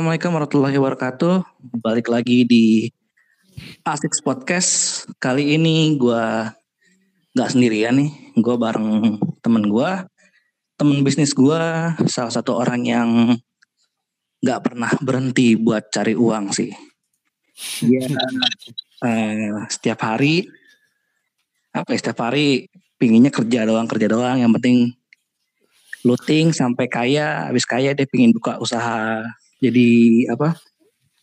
Assalamualaikum warahmatullahi wabarakatuh. Balik lagi di Asik Podcast. Kali ini gue nggak sendirian nih. Gue bareng temen gue, temen bisnis gue, salah satu orang yang nggak pernah berhenti buat cari uang sih. Dia eh, setiap hari apa ya, setiap hari pinginnya kerja doang, kerja doang. Yang penting looting sampai kaya, habis kaya dia pingin buka usaha jadi apa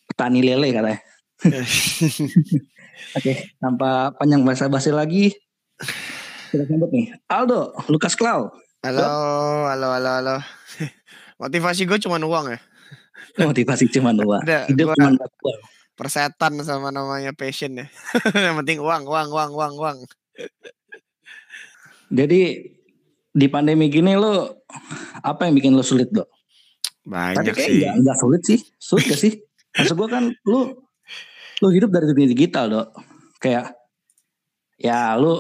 petani lele katanya. Oke, tanpa panjang bahasa basi lagi, kita sambut nih Aldo, Lukas Klau. Halo, halo, halo, halo. Motivasi gue cuma uang ya. Motivasi cuma dua. Udah, Hidup cuma dua. Persetan sama namanya passion ya. Yang penting uang, uang, uang, uang, uang. Jadi di pandemi gini lo apa yang bikin lo sulit dok? Tapi Banyak kayak sih. enggak, enggak sulit sih. Sulit gak sih? Maksud gue kan lu lu hidup dari dunia digital dok. Kayak ya lu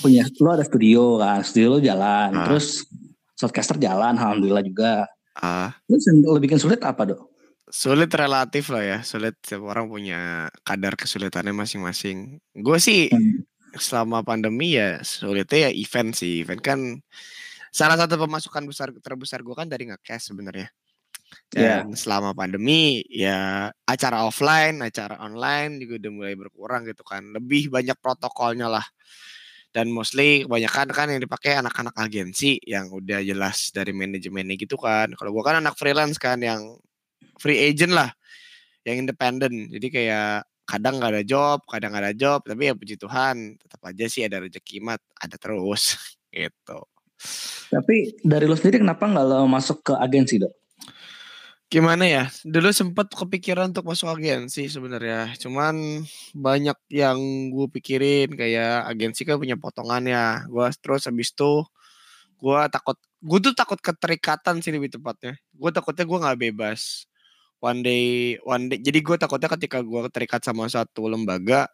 punya lu ada studio kan, studio lu jalan, Ah. terus shortcaster jalan, alhamdulillah juga. Ah, Terus yang lo bikin sulit apa dok? sulit relatif lah ya. Sulit setiap orang punya kadar kesulitannya masing-masing. Gue sih Hmm. selama pandemi ya sulitnya ya event sih. Event kan salah satu pemasukan besar terbesar gue kan dari nge-cash sebenarnya. Iya. Dan selama pandemi ya acara offline, acara online juga udah mulai berkurang gitu kan. Lebih banyak protokolnya lah. Dan mostly kebanyakan kan yang dipakai anak-anak agensi yang udah jelas dari manajemennya gitu kan. Kalau gua kan anak freelance kan yang free agent lah, yang independen. Jadi kayak kadang nggak ada job, kadang nggak ada job, tapi ya puji Tuhan tetap aja sih ada rezeki mat, ada terus gitu. Tapi dari lo sendiri kenapa nggak lo masuk ke agensi dok? Gimana ya? Dulu sempat kepikiran untuk masuk agensi sebenarnya. Cuman banyak yang gue pikirin kayak agensi kan punya potongannya. Gua terus habis itu gua takut gue tuh takut keterikatan sih lebih tepatnya. Gue takutnya gue nggak bebas. One day, one day. Jadi gue takutnya ketika gue terikat sama satu lembaga,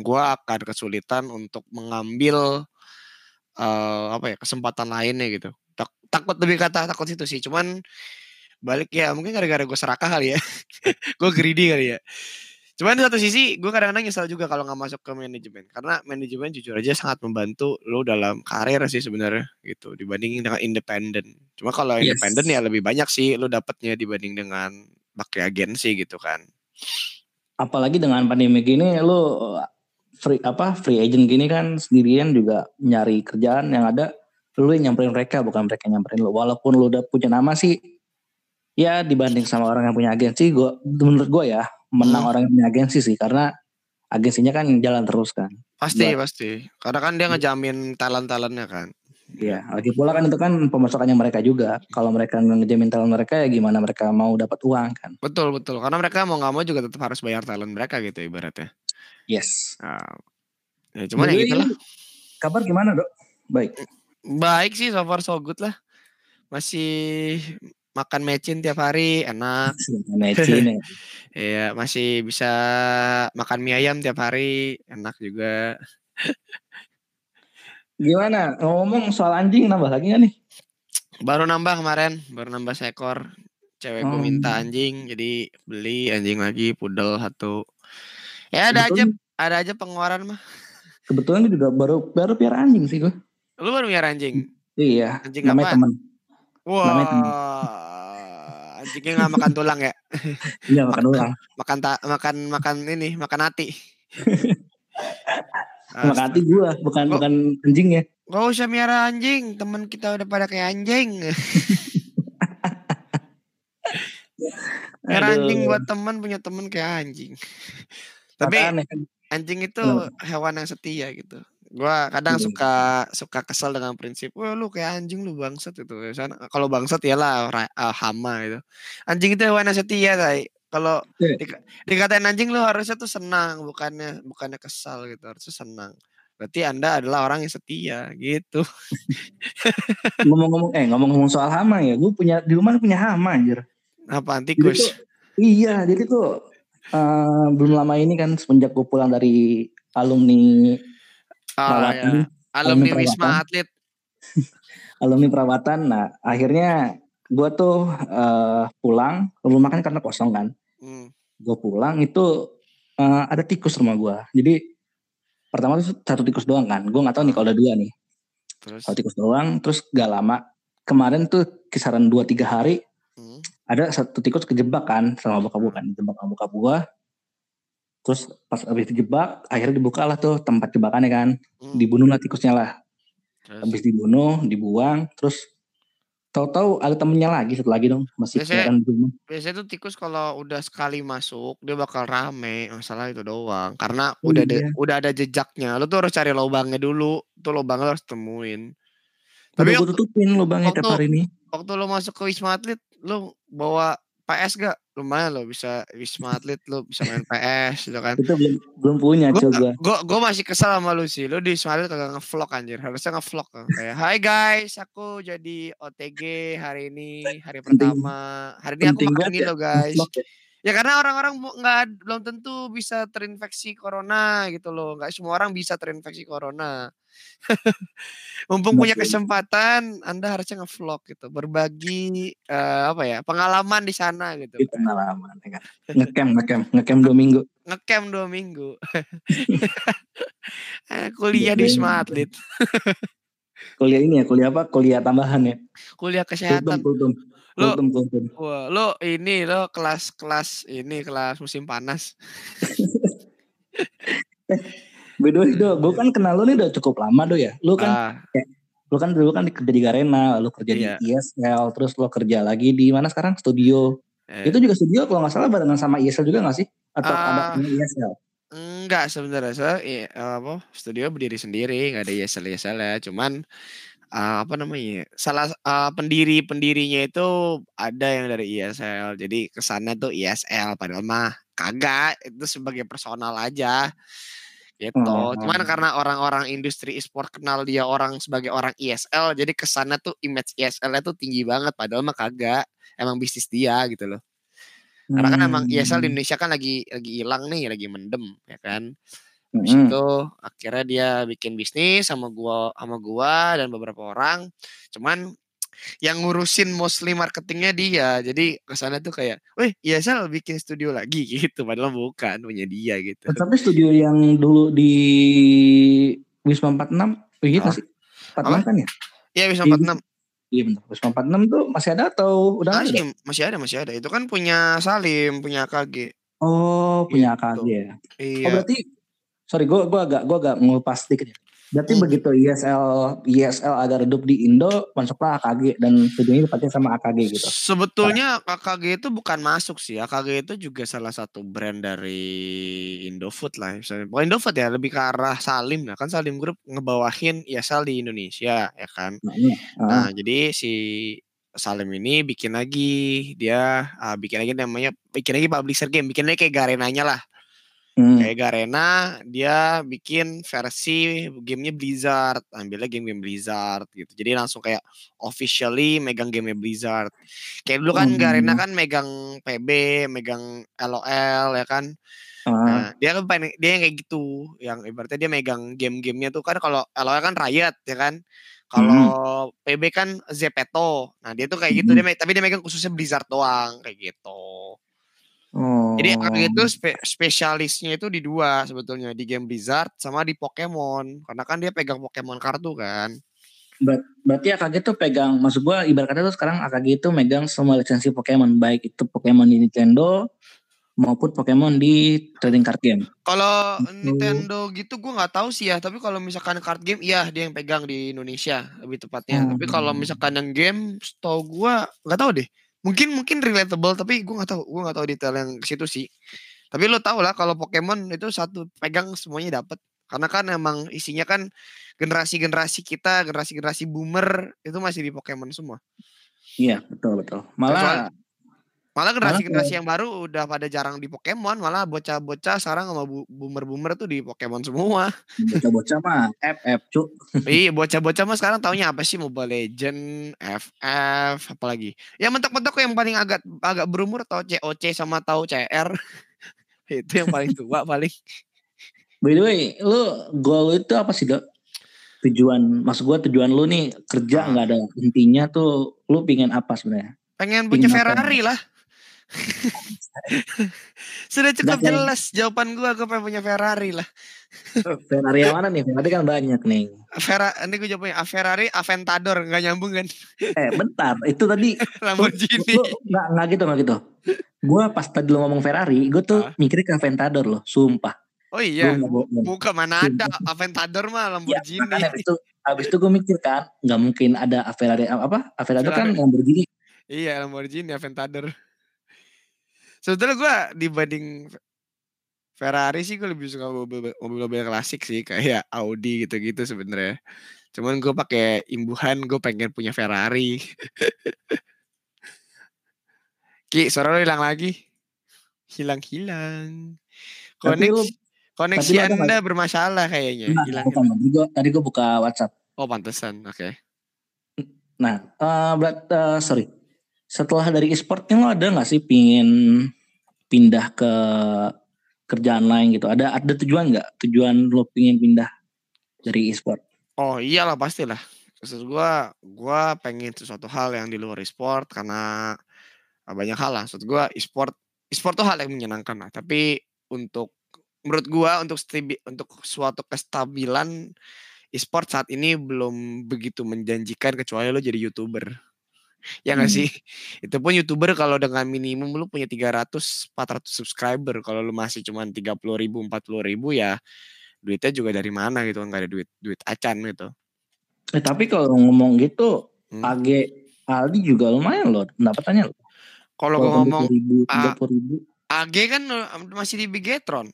gua akan kesulitan untuk mengambil eh apa ya kesempatan lainnya gitu. Tak- takut lebih kata takut situ sih. Cuman balik ya mungkin gara-gara gue serakah kali ya. Gue greedy kali ya. Cuman di satu sisi gue kadang-kadang nyesel juga kalau nggak masuk ke manajemen. Karena manajemen jujur aja sangat membantu lo dalam karir sih sebenarnya gitu dibandingin dengan independen cuma kalau Yes. independen ya lebih banyak sih lo dapatnya dibanding dengan pakai agensi gitu kan. Apalagi dengan pandemi gini lo free apa free agent gini kan sendirian juga nyari kerjaan yang ada lu yang nyamperin mereka bukan mereka yang nyamperin lu. Walaupun lu udah punya nama sih ya dibanding sama orang yang punya agensi gua menurut gue ya menang Hmm. orang yang punya agensi sih karena agensinya kan jalan terus kan pasti Buat- pasti karena kan dia ngejamin talent talentnya kan Iya, lagi pula kan itu kan pemasukannya mereka juga. Kalau mereka ngejamin talent mereka ya gimana mereka mau dapat uang kan? betul betul karena mereka mau nggak mau juga tetap harus bayar talent mereka gitu ibaratnya Yes. Nah, ya cuman By ya gitu lah Kabar gimana dok? Baik. Baik sih so far so good lah. Masih makan mecin tiap hari enak. Matchin ya. Iya, masih bisa makan mie ayam tiap hari enak juga. Gimana? Ngomong soal anjing nambah lagi gak nih? Baru nambah kemarin, baru nambah seekor. Cewekku Oh. minta anjing, jadi beli anjing lagi pudel satu. Ya ada aja, Kebetulan, ada aja pengeluaran mah. kebetulan gue juga baru baru piara anjing sih gue. Lu baru miara anjing. Iya. Anjing namanya teman. Wah. Namanya temen. Anjingnya nggak makan tulang ya? Iya makan ulang. Makan ta makan makan ini, makan hati. Makan hati gue, bukan Oh. bukan anjingnya. Gak usah miara anjing, temen kita udah pada kayak anjing. miara anjing buat temen punya temen kayak anjing. Tapi kan. anjing itu hewan yang setia gitu. Gua kadang Iya. suka suka kesel dengan prinsip, wah lu kayak anjing lu bangsat itu. Kalau bangsat ya lah ra- ah, hama itu. Anjing itu hewan setia, tay. Kalau Iya. di- dikatain anjing lu harusnya tuh senang, bukannya bukannya kesal gitu, harusnya senang. Berarti Anda adalah orang yang setia gitu. Ngomong-ngomong eh ngomong-ngomong soal hama ya, gue punya di rumah punya hama anjir. Apa Jadi tikus? tuh, iya, jadi tuh eh, belum lama ini kan semenjak gue pulang dari alumni Ah, ya. Alumni perawatan. Wisma Atlet. alumni perawatan. Nah, akhirnya gue tuh uh, pulang rumah kan karena kosong kan Hmm. gue pulang itu uh, ada tikus rumah gue jadi pertama tuh satu tikus doang kan gue nggak tahu nih kalau ada dua nih Terus satu tikus doang terus gak lama kemarin tuh kisaran dua tiga hari hmm. ada satu tikus kejebak kan sama bokap gue kan dijebak sama bokap gue terus pas habis dijebak akhirnya dibuka lah tuh tempat jebakannya kan Hmm. dibunuh lah tikusnya lah Terus? habis dibunuh dibuang terus tahu-tahu ada temennya lagi satu lagi dong masih Biasanya- dibunuh Biasanya tuh tikus kalau udah sekali masuk dia bakal rame masalah itu doang karena Oh, udah ada iya. udah ada jejaknya lu tuh harus cari lubangnya dulu tuh lubangnya lu harus temuin tapi Udah gue tutupin lubangnya tiap hari ini waktu lu masuk ke wisma atlet lu bawa PS gak lumayan lo bisa wisma atlet lu bisa main PS gitu kan. Itu belum belum punya coba. gue gue masih kesal sama lu sih. Lu di wisma atlet kagak ngevlog anjir. Harusnya ngevlog. Kan. kayak Hai guys aku jadi OTG hari ini hari pertama. Hari ini aku penting makan gini ya, guys. ya. Ya karena orang-orang nggak belum tentu bisa terinfeksi corona gitu loh. Nggak semua orang bisa terinfeksi corona. Mumpung punya kesempatan, Anda harusnya ngevlog gitu, berbagi eh, apa ya pengalaman di sana gitu. itu pengalaman ya kan ngecamp ngecamp ngecamp dua minggu Ngecamp dua minggu. Eh, Kuliah di Wisma Atlet, kuliah ini ya kuliah apa kuliah tambahan ya kuliah kultum kesehatan. kultum Lo, kultum kultum wah, lo ini lo kelas-kelas ini kelas musim panas. by the way do gue kan kenal lu nih udah cukup lama do ya. Lu kan Ah, lu kan dulu kan kerja di Garena lu kerja Iya. di ISL terus lu kerja lagi di mana sekarang? Studio. Eh, itu juga studio kalau nggak salah barengan sama ISL juga nggak sih? Atau Ah. ada ISL Enggak sebenarnya saya iya, apa studio berdiri sendiri nggak ada ESL ESL ya. Cuman eh, apa namanya salah eh, pendiri pendirinya itu ada yang dari ESL jadi ke sana tuh ESL padahal mah kagak itu sebagai personal aja gitu Oh. cuman karena orang-orang industri e-sport kenal dia orang sebagai orang ESL jadi ke sana tuh image ESL-nya tuh tinggi banget padahal mah kagak emang bisnis dia gitu loh karena kan emang ESL di Hmm. Indonesia kan lagi lagi hilang nih, lagi mendem, ya kan. Hmm. Habis itu akhirnya dia bikin bisnis sama gua sama gua dan beberapa orang. Cuman yang ngurusin mostly marketingnya dia. Jadi ke sana tuh kayak, weh ESL bikin studio lagi gitu. Padahal bukan punya dia gitu. Tapi studio yang dulu di Wisma 46, oh iya nggak sih? 46 kan ya? Iya Di- 46. Iya bentar, Wisma 46 tuh masih ada atau udah nggak ada? Masih, masih ada, masih ada. Itu kan punya Salim, punya AKG. Oh punya Gitu. AKG ya? Iya. Oh berarti, sorry gue gua agak gua agak ngupas sedikit ya. Berarti Hmm. begitu ISL ISL agak redup di Indo, masuklah AKG dan studionya dipakai sama AKG gitu. Sebetulnya AKG itu bukan masuk sih. AKG itu juga salah satu brand dari Indofood lah. Misalnya, bukan Indofood ya, lebih ke arah Salim. Nah, kan Salim Group ngebawahin ESL di Indonesia, ya kan. Nah, ini, ah, Nah, jadi si Salim ini bikin lagi, dia ah, bikin lagi namanya, bikin lagi publisher game, bikin lagi kayak Garenanya lah. Hmm. Kayak Garena, dia bikin versi gamenya Blizzard, ambilnya game-game Blizzard gitu. Jadi langsung kayak officially megang game Blizzard. Kayak dulu kan Hmm. Garena kan megang PB, megang LOL ya kan. Ah, Nah, dia kan pengen dia yang kayak gitu, yang ibaratnya dia megang game-gamenya tuh kan kalau LOL kan Riot ya kan. Kalau PB kan Zepeto. Nah, dia tuh kayak gitu Hmm. dia tapi dia megang khususnya Blizzard doang kayak gitu. Oh. Jadi AKG itu spe- spesialisnya itu di dua sebetulnya di game Blizzard sama di Pokemon karena kan dia pegang Pokemon kartu kan. Berarti AKG tuh pegang, maksud gua ibarat kata tuh sekarang AKG itu megang semua lisensi Pokemon, baik itu Pokemon di Nintendo maupun Pokemon di trading card game. Kalau Gitu. Nintendo gitu gue nggak tahu sih ya, tapi kalau misalkan card game iya dia yang pegang di Indonesia lebih tepatnya. Tapi kalau Hmm. misalkan yang game, setahu gue nggak tahu deh. Mungkin mungkin relatable tapi gue nggak tahu, gue nggak tahu detail yang ke situ sih. Tapi lo tau lah kalau Pokemon itu satu pegang semuanya dapat. Karena kan emang isinya kan generasi-generasi kita, generasi-generasi boomer itu masih di Pokemon semua. Iya, betul betul. Malah Malah generasi-generasi yang baru udah pada jarang di Pokemon, malah bocah-bocah sekarang sama boomer-boomer tuh di Pokemon semua. bocah-bocah mah FF cu. iya, bocah-bocah mah sekarang taunya apa sih Mobile Legend, FF, apalagi. Ya mentok-mentok yang paling agak agak berumur tau COC sama tahu CR. itu yang paling tua paling. By the way, lu goal itu apa sih, Dok? tujuan maksud gue tujuan lu nih kerja Ah. nggak ada intinya tuh lu pingin apa sebenarnya Pengen punya? Ferrari lah. Sudah cukup Nggak kayak- jelas jawaban gua gue pengen punya Ferrari lah. Ferrari yang mana nih Ferrari kan banyak nih Ferrari, ini gue jawabnya ah, Ferrari Aventador nggak nyambung kan? eh bentar itu tadi Lamborghini. nggak nggak gitu nggak gitu gue pas tadi lu ngomong Ferrari gue tuh Ah. mikirnya ke Aventador loh sumpah Oh iya. Bukan mana ada Aventador mah Ya, Lamborghini. abis itu abis itu gue mikir kan nggak mungkin ada Ferrari apa Aventador kan Ferrari. Lamborghini Iya Lamborghini Aventador. Sebetulnya gue dibanding Ferrari sih gue lebih suka mobil- mobil-mobil klasik sih kayak Audi gitu-gitu sebenarnya. Cuman gue pakai imbuhan gue pengen punya Ferrari. Ki, suara lo hilang lagi. Hilang-hilang. Lu- Koneksi, koneksi lu ada Anda bermasalah kayaknya. Nah, Hilang. bukan, tadi gue tadi gue buka WhatsApp Oh, pantesan. Oke. Nah, eh berat, eh, sorry. Setelah dari e-sportnya lo ada nggak sih pingin pindah ke kerjaan lain gitu? Ada ada tujuan nggak? Tujuan lo pingin pindah dari e-sport? Oh iyalah pastilah. Maksud gua, gua pengen sesuatu hal yang di luar e-sport karena ah, banyak hal lah. Maksud gua e-sport, e-sport tuh hal yang menyenangkan lah. Tapi untuk menurut gua untuk stabi- untuk suatu kestabilan e-sport saat ini belum begitu menjanjikan kecuali lo jadi youtuber. Ya nggak Hmm. sih? Itu pun youtuber kalau dengan minimum lu punya 300 400 subscriber. Kalau lu masih cuman 30 ribu 40 ribu ya duitnya juga dari mana gitu nggak ada duit duit acan gitu. Eh, tapi kalau ngomong gitu, Hmm. AG Aldi juga lumayan loh pendapatannya loh. Kalau gue ngomong ribu, ribu. AG kan masih di Bigetron.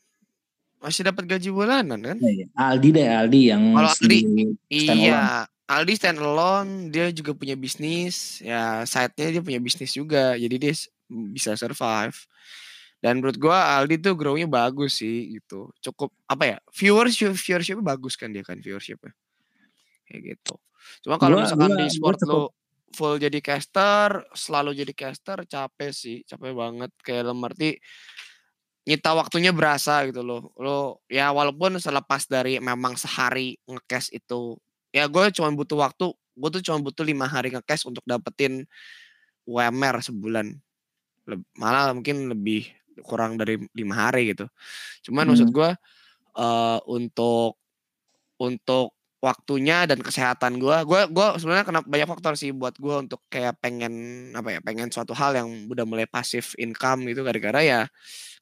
Masih dapat gaji bulanan kan? Nah, iya. Aldi deh Aldi yang Kalau Aldi, Iya, Aldi stand alone, dia juga punya bisnis, ya side-nya dia punya bisnis juga, jadi dia bisa survive. Dan menurut gua Aldi tuh grow-nya bagus sih gitu. Cukup apa ya? Viewership viewership bagus kan dia kan viewershipnya. Kayak gitu. Cuma kalau misalkan gua- di sport cukup- lu full jadi caster, selalu jadi caster capek sih, capek banget kayak dalam arti nyita waktunya berasa gitu loh. Lo ya walaupun selepas dari memang sehari ngecast itu ya gue cuma butuh waktu, gue tuh cuma butuh lima hari ngecast untuk dapetin UMR sebulan. Malah mungkin lebih kurang dari lima hari gitu. Cuman maksud Hmm. gue eh untuk untuk waktunya dan kesehatan gue, gue gue sebenarnya kena banyak faktor sih buat gue untuk kayak pengen apa ya, pengen suatu hal yang udah mulai pasif income gitu gara-gara ya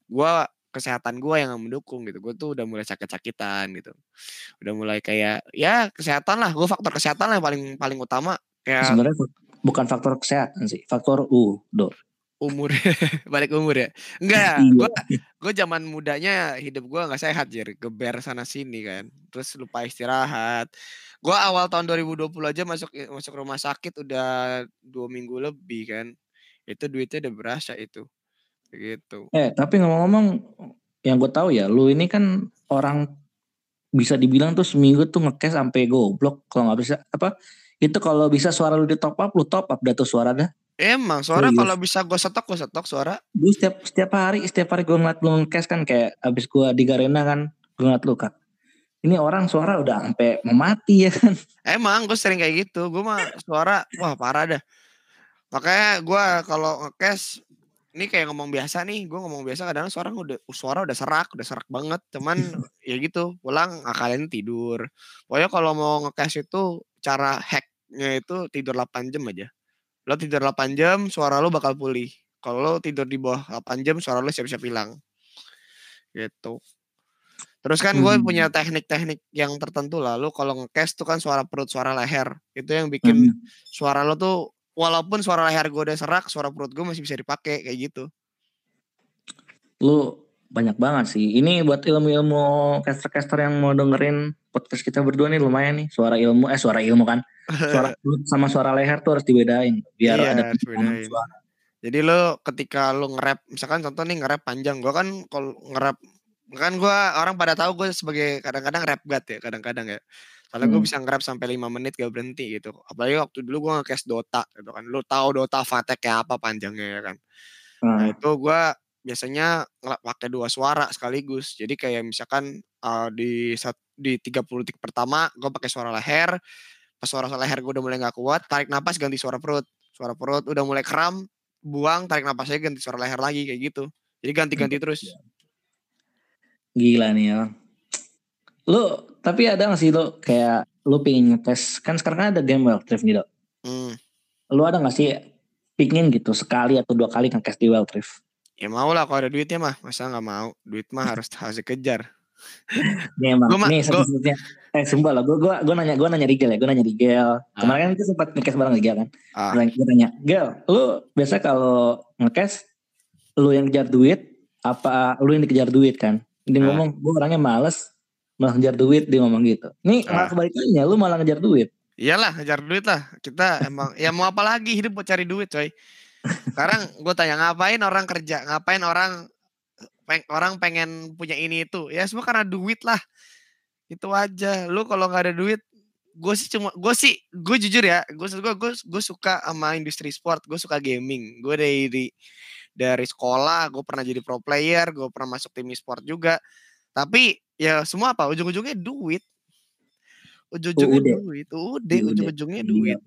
gue kesehatan gue yang mendukung gitu. Gue tuh udah mulai sakit-sakitan gitu. Udah mulai kayak ya kesehatan lah. Gue faktor kesehatan lah yang paling paling utama kayak Sebenarnya bukan faktor kesehatan sih, faktor U, do. umur balik umur ya. Enggak, Iya. gue gue zaman mudanya hidup gue nggak sehat jir geber sana sini kan terus lupa istirahat gue awal tahun 2020 aja masuk masuk rumah sakit udah dua minggu lebih kan itu duitnya udah berasa itu gitu. Eh, tapi ngomong-ngomong, yang gue tahu ya, lu ini kan orang bisa dibilang tuh seminggu tuh ngekes sampai goblok kalau nggak bisa apa itu kalau bisa suara lu di top up lu top up dah tuh suara dah. Emang suara Serius. kalau bisa gue setok gue setok suara. Gue setiap setiap hari setiap hari gue ngeliat lu ngekes kan kayak abis gue di Garena kan gue ngeliat lu kak. Ini orang suara udah sampai mau mati ya kan? Emang gue sering kayak gitu. Gue mah suara wah parah dah. Makanya gue kalau ngekes ini kayak ngomong biasa nih gue ngomong biasa kadang suara udah suara udah serak udah serak banget cuman ya gitu pulang kalian tidur. Pokoknya kalau mau ngekes itu cara hacknya itu tidur 8 jam aja. Lo tidur 8 jam suara lo bakal pulih. Kalau lo tidur di bawah 8 jam suara lo siap-siap hilang. Gitu. Terus kan gue Hmm. punya teknik-teknik yang tertentu lah. Lo kalau ngekes tuh kan suara perut suara leher. Itu yang bikin Hmm. suara lo tuh walaupun suara leher gue udah serak suara perut gue masih bisa dipakai kayak gitu. Lu banyak banget sih. Ini buat ilmu-ilmu caster-caster yang mau dengerin podcast kita berdua nih lumayan nih. Suara ilmu eh suara ilmu kan. Suara perut sama suara leher tuh harus dibedain biar Iya, ada suara. Jadi lo ketika lo nge-rap, misalkan contoh nih nge-rap panjang, gua kan kalau nge-rap kan gua orang pada tahu gue sebagai kadang-kadang rap god ya, kadang-kadang ya. Soalnya gue Hmm. bisa nge-rap sampai 5 menit gak berhenti gitu. Apalagi waktu dulu gua nge-cast Dota gitu kan. Lo tahu Dota Fate kayak apa panjangnya ya kan. Nah, Nah, itu gua biasanya pakai dua suara sekaligus. Jadi kayak misalkan uh, di sat, di 30 detik pertama gue pakai suara leher. Pas suara leher gue udah mulai nggak kuat, tarik napas ganti suara perut. Suara perut udah mulai kram, buang, tarik napasnya ganti suara leher lagi kayak gitu. Jadi ganti-ganti terus. Gila nih ya. Lu tapi ada gak sih lo kayak lu pengen ngetes kan sekarang kan ada game well trip gitu. Hmm. Lu ada gak sih pingin gitu sekali atau dua kali ngetes di well trip? Ya mau lah kalau ada duitnya mah. Masa nggak mau? Duit mah harus harus dikejar. Nih emang, gua, nih gua, eh sumpah lah, gue gue gue nanya gue nanya Rigel ya, gue nanya Rigel. Ah. Kemarin kan itu sempat ngekes bareng Rigel kan. Ah. Gue nanya, Gel, lu biasa kalau ngekes, lu yang kejar duit, apa lu yang dikejar duit kan? Dia ah. ngomong, gue orangnya males, malah ngejar duit dia ngomong gitu. Nih ah. malah kebalikannya, lu malah ngejar duit. Iyalah ngejar duit lah. Kita emang ya mau apa lagi hidup buat cari duit coy. Sekarang gue tanya ngapain orang kerja, ngapain orang peng, orang pengen punya ini itu, ya semua karena duit lah. Itu aja. Lu kalau nggak ada duit, gue sih cuma gue sih gue jujur ya, gue gue gue gue suka sama industri sport, gue suka gaming. Gue dari dari sekolah, gue pernah jadi pro player, gue pernah masuk tim e-sport juga. Tapi ya semua apa? Ujung-ujungnya duit. Ujung-ujungnya duit. Udah, ujung-ujungnya duit.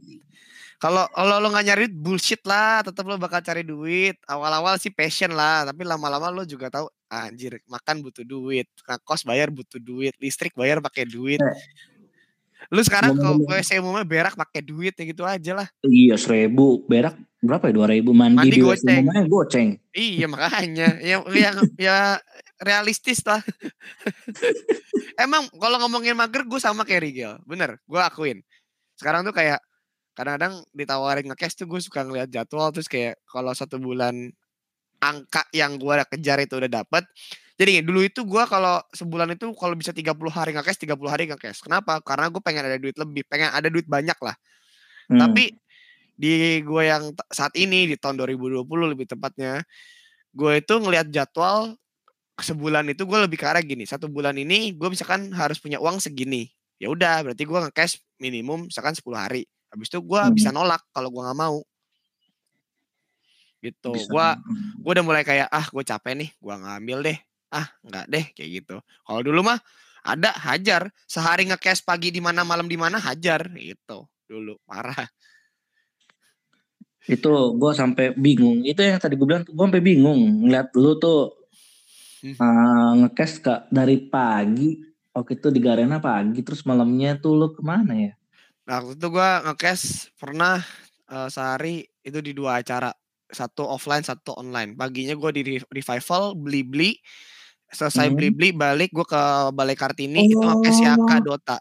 Kalau kalau lo nggak nyari duit bullshit lah, tetap lo bakal cari duit. Awal-awal sih passion lah, tapi lama-lama lo juga tahu anjir makan butuh duit, kos bayar butuh duit, listrik bayar pakai duit. Eh. Lu sekarang kalau WC umumnya berak pakai duit ya gitu aja lah. Iya seribu berak berapa ya dua ribu mandi, mandi di goceng. goceng. Iya makanya yang yang ya realistis lah. Emang kalau ngomongin mager gue sama kayak Rigel, bener, gue akuin. Sekarang tuh kayak kadang-kadang ditawarin nge-cash tuh gue suka ngeliat jadwal terus kayak kalau satu bulan angka yang gue kejar itu udah dapet jadi dulu itu gue kalau sebulan itu kalau bisa 30 hari nge-cash 30 hari nge-cash kenapa karena gue pengen ada duit lebih pengen ada duit banyak lah hmm. tapi di gue yang saat ini di tahun 2020 lebih tepatnya gue itu ngelihat jadwal sebulan itu gue lebih ke arah gini satu bulan ini gue misalkan harus punya uang segini ya udah berarti gue nge-cash minimum misalkan 10 hari Habis itu gue hmm. bisa nolak kalau gue nggak mau. Gitu. Gue gue udah mulai kayak ah gue capek nih, gue ngambil deh. Ah nggak deh kayak gitu. Kalau dulu mah ada hajar sehari ngecash pagi di mana malam di mana hajar gitu dulu parah itu gue sampai bingung itu yang tadi gue bilang gue sampai bingung ngeliat lu tuh hmm. uh, ngecash kak dari pagi waktu itu di Garena pagi terus malamnya tuh lu ke mana ya Nah, waktu itu gue ngekes pernah uh, sehari itu di dua acara. Satu offline, satu online. Paginya gue di revival, beli-beli. Selesai hmm. beli-beli, balik gue ke Balai Kartini, oh. itu ngekes Yaka Dota.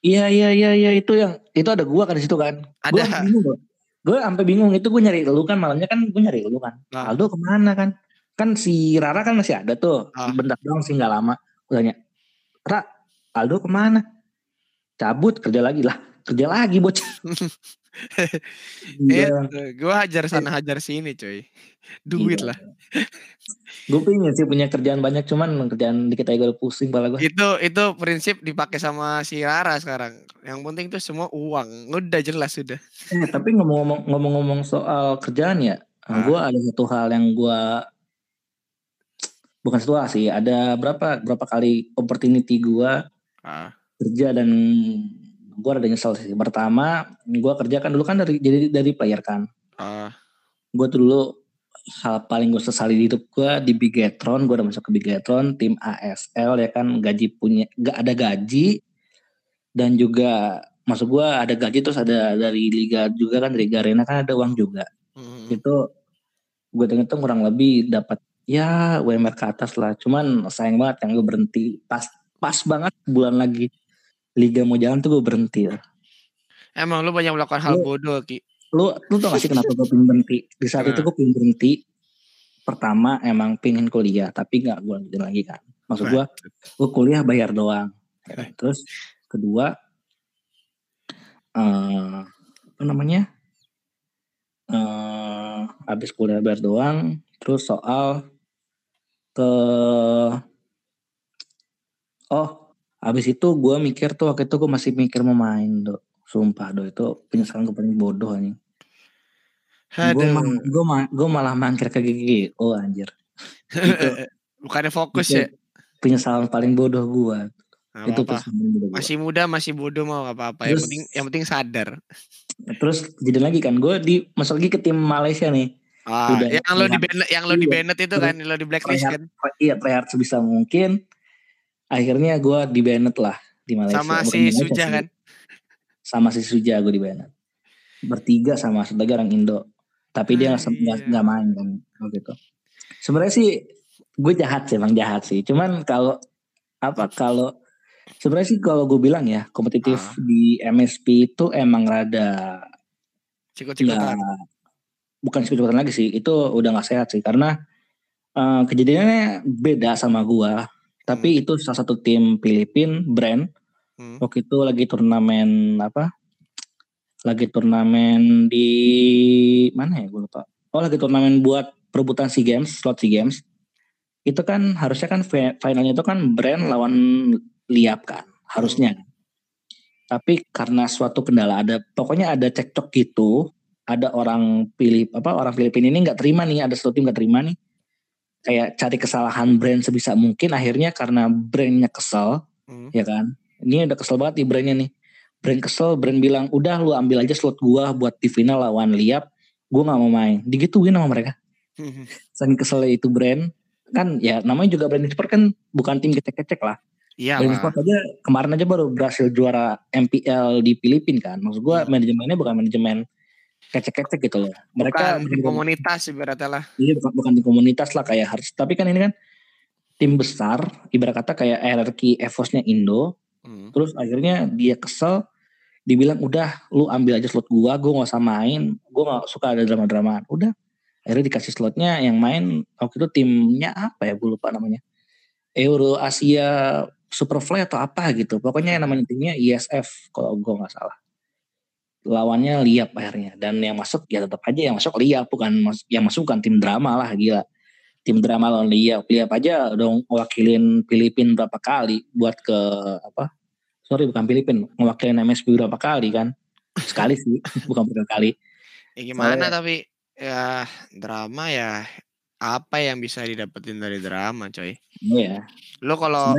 Iya, iya, iya, iya. Itu yang, itu ada gue kan di situ kan. Ada. Gue sampai bingung. Itu gue nyari lu kan, malamnya kan gue nyari lu kan. Nah. Aldo ke mana kan? Kan si Rara kan masih ada tuh. Ah. Bentar doang sih gak lama. Gue tanya, Ra, Aldo ke mana? Cabut kerja lagi lah kerja lagi bocah. iya. Eh, gue hajar sana hajar sini coy. Duit iya. lah. gue pengen sih punya kerjaan banyak cuman kerjaan dikit aja gue pusing pala gue. Itu itu prinsip dipakai sama si Rara sekarang. Yang penting tuh semua uang. Udah jelas sudah. Eh, tapi ngomong-ngomong ngomong-ngomong soal kerjaan ya, ah. gue ada satu hal yang gue bukan situasi, ada berapa berapa kali opportunity gue ah. kerja dan gue ada nyesel sih. Pertama, gue kerja kan dulu kan dari jadi dari player kan. Ah. Gue tuh dulu hal paling gue sesali di hidup gue di Bigetron, gue udah masuk ke Bigetron, tim ASL ya kan gaji punya gak ada gaji dan juga masuk gue ada gaji terus ada dari liga juga kan dari Garena kan ada uang juga. Hmm. Itu gue hitung kurang lebih dapat ya UMR ke atas lah. Cuman sayang banget yang gue berhenti pas pas banget bulan lagi liga mau jalan tuh gue berhenti ya. Emang lu banyak melakukan hal bodoh Ki. Lu lu tau gak sih kenapa gue pengen berhenti? Di saat itu gue pengen berhenti. Pertama emang pengen kuliah tapi gak gue lanjutin lagi kan. Maksud gue, gue kuliah bayar doang. Terus kedua, uh, apa namanya? Uh, habis kuliah bayar doang. Terus soal ke oh Habis itu gue mikir tuh waktu itu gue masih mikir mau main do. Sumpah do itu penyesalan gue paling bodoh nih. Gue ma gue ma gue malah mangkir ke gigi. Oh anjir. Itu, Bukannya fokus itu ya. penyesalan paling bodoh. Nggak itu bodoh gua. Masih muda, masih bodoh mau apa-apa. Yang Terus- penting yang penting sadar. Terus jadi lagi kan gue di masuk lagi ke tim Malaysia nih. Ah, Udah yang lo di. Bennett, yang lo di Iya. Bennett itu kan, lo di blacklist kan. Iya tryhard sebisa mungkin. Akhirnya gue di Bennett lah di Malaysia. Sama Bukan si Malaysia Suja kan. Sama si Suja gue di Bennett. Bertiga sama lagi orang Indo. Tapi dia Ah, nggak nggak iya. main kan waktu itu. Sebenarnya sih gue jahat sih emang jahat sih. Cuman kalau apa kalau sebenarnya sih kalau gue bilang ya kompetitif Ah. di MSP itu emang rada Cikut-cikutan. Bukan ikut lagi sih itu udah nggak sehat sih. Karena eh, kejadiannya beda sama gua tapi itu salah satu tim Filipin brand Hmm. waktu itu lagi turnamen apa? Lagi turnamen di mana ya? Gue lupa. Oh lagi turnamen buat perebutan SEA Games slot SEA Games. Itu kan harusnya kan fi- finalnya itu kan brand lawan Liap kan harusnya. Tapi karena suatu kendala ada pokoknya ada cekcok gitu ada orang Filip apa orang Filipina ini nggak terima nih ada satu tim nggak terima nih. Kayak cari kesalahan brand sebisa mungkin akhirnya karena brandnya kesel Hmm. ya kan? Ini udah kesel banget nih brandnya nih. Brand kesel brand bilang udah lu ambil aja slot gua buat di final lawan Liap gua nggak mau main. Digituin sama mereka. Saking keselnya itu brand kan ya namanya juga brand sport kan bukan tim kecek-kecek lah. Iya brand sport aja kemarin aja baru berhasil juara MPL di Filipina kan. Maksud gua Hmm. manajemennya bukan manajemen kecek-kecek gitu loh mereka Bukan di komunitas ibaratnya lah. Iya bukan, bukan di komunitas lah kayak harus. Tapi kan ini kan tim besar, ibarat kata kayak hierarki EVOS-nya Indo. Hmm. Terus akhirnya dia kesel, dibilang udah lu ambil aja slot gua, gua nggak usah main, gua nggak suka ada drama-dramaan. Udah, akhirnya dikasih slotnya yang main waktu itu timnya apa ya, gue lupa namanya. Euro Asia Superfly atau apa gitu. Pokoknya yang namanya timnya ISF kalau gua nggak salah. Lawannya Liap akhirnya dan yang masuk ya tetap aja yang masuk Liap bukan yang masuk bukan tim drama lah gila. Tim drama lawan Liap. Liap aja dong wakilin Filipin berapa kali buat ke apa? Sorry bukan Filipin, ngewakilin MSP berapa kali kan? Sekali sih, bukan berkali. Ya gimana Soalnya- tapi ya drama ya apa yang bisa didapetin dari drama coy. Iya. Lo kalau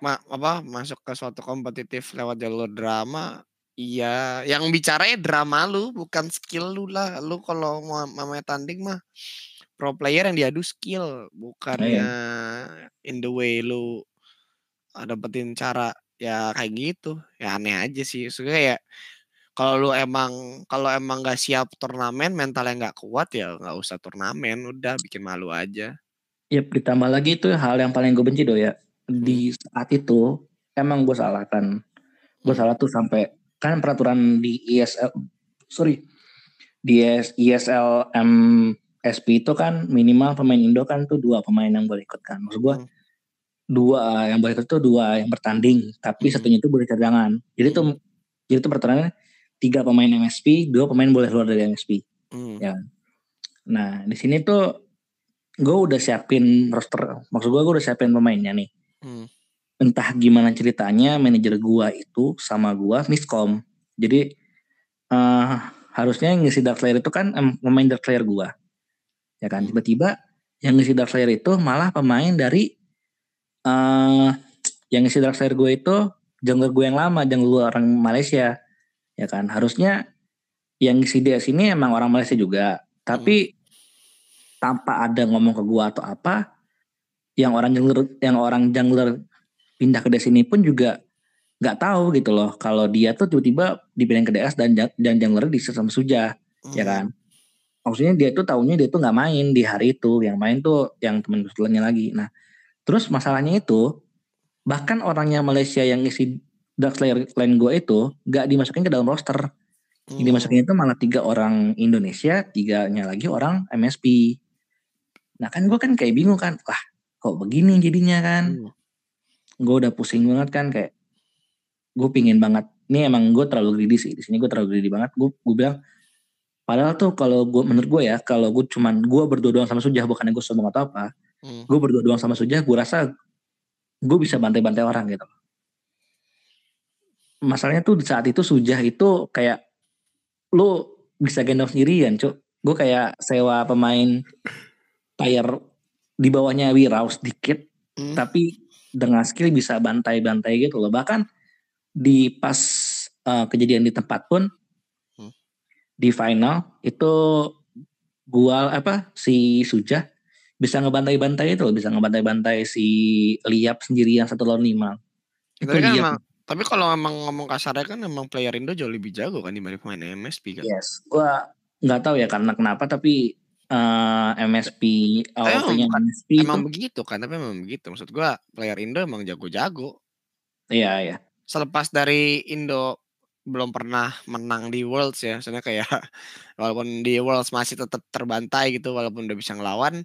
ma- apa masuk ke suatu kompetitif lewat jalur drama iya yang bicara ya drama lu bukan skill lu lah. Lu kalau mau mamanya tanding mah pro player yang diadu skill bukannya in the way lu dapetin cara ya kayak gitu. Ya aneh aja sih. Maksudnya ya kalau lu emang kalau emang nggak siap turnamen mentalnya nggak kuat ya nggak usah turnamen udah bikin malu aja. Yap, ditambah lagi itu hal yang paling gue benci do ya. Di saat itu emang gue salah kan. Gue salah tuh sampai kan peraturan di ISL sorry di ISL MSP itu kan minimal pemain Indo kan tuh dua pemain yang boleh ikut kan. Maksud gue Hmm. dua yang boleh ikut tuh dua yang bertanding, tapi Hmm. satunya itu boleh cadangan. Jadi tuh jadi tuh peraturannya tiga pemain MSP, dua pemain boleh keluar dari MSP. Hmm. Ya. Nah, di sini tuh gue udah siapin roster. Maksud gue, gue udah siapin pemainnya nih. Hmm. Entah gimana ceritanya, manajer gue itu sama gue miskom. Jadi eh harusnya yang ngisi Dark Slayer itu kan em, pemain Dark Slayer gue. Ya kan, tiba-tiba yang ngisi Dark Slayer itu malah pemain dari eh yang ngisi Dark Slayer gue itu jungler gue yang lama, jungler orang Malaysia. Ya kan, harusnya yang ngisi DS ini emang orang Malaysia juga. Tapi tanpa ada ngomong ke gua atau apa, yang orang jungler yang orang jungler pindah ke DS ini pun juga nggak tahu gitu loh. Kalau dia tuh tiba-tiba dipindahin ke DS dan dan jungler di sama Suja ya Hmm. kan? Maksudnya dia tuh tahunya dia tuh nggak main di hari itu. Yang main tuh yang temen kebetulannya lagi. Nah terus masalahnya itu bahkan orangnya Malaysia yang ngisi Dark Slayer lane gue itu nggak dimasukin ke dalam roster. Hmm. yang dimasukin itu malah tiga orang Indonesia tiganya lagi orang MSP nah kan gue kan kayak bingung kan wah kok begini jadinya kan? Hmm. Gue udah pusing banget kan kayak gue pingin banget ini emang gue terlalu greedy sih di sini gue terlalu greedy banget gue gue bilang padahal tuh kalau gue menurut gue ya kalau gue cuman gue berdua doang sama Sujah bukannya gue sombong atau apa Hmm. gue berdua doang sama Sujah gue rasa gue bisa bantai-bantai orang gitu masalahnya tuh di saat itu Sujah itu kayak lu bisa gendong sendirian cuk gue kayak sewa pemain tire di bawahnya Wirau sedikit, Hmm. tapi dengan skill bisa bantai-bantai gitu loh. Bahkan di pas eh, kejadian di tempat pun Hmm. di final itu gua apa si Sujah bisa ngebantai-bantai itu loh, bisa ngebantai-bantai si Liap sendirian satu lawan lima. Itu kan Liap. emang, tapi kalau emang ngomong kasarnya kan emang player Indo jauh lebih jago kan dibanding pemain MSP kan. Yes, gua nggak tahu ya karena kenapa tapi eh, MSP AOV-nya bukan- MSP Emang itu begitu kan, tapi emang begitu. Maksud gua player Indo emang jago-jago. iya ya. Selepas dari Indo belum pernah menang di Worlds ya, maksudnya kayak walaupun di Worlds masih tetap terbantai gitu walaupun udah bisa ngelawan,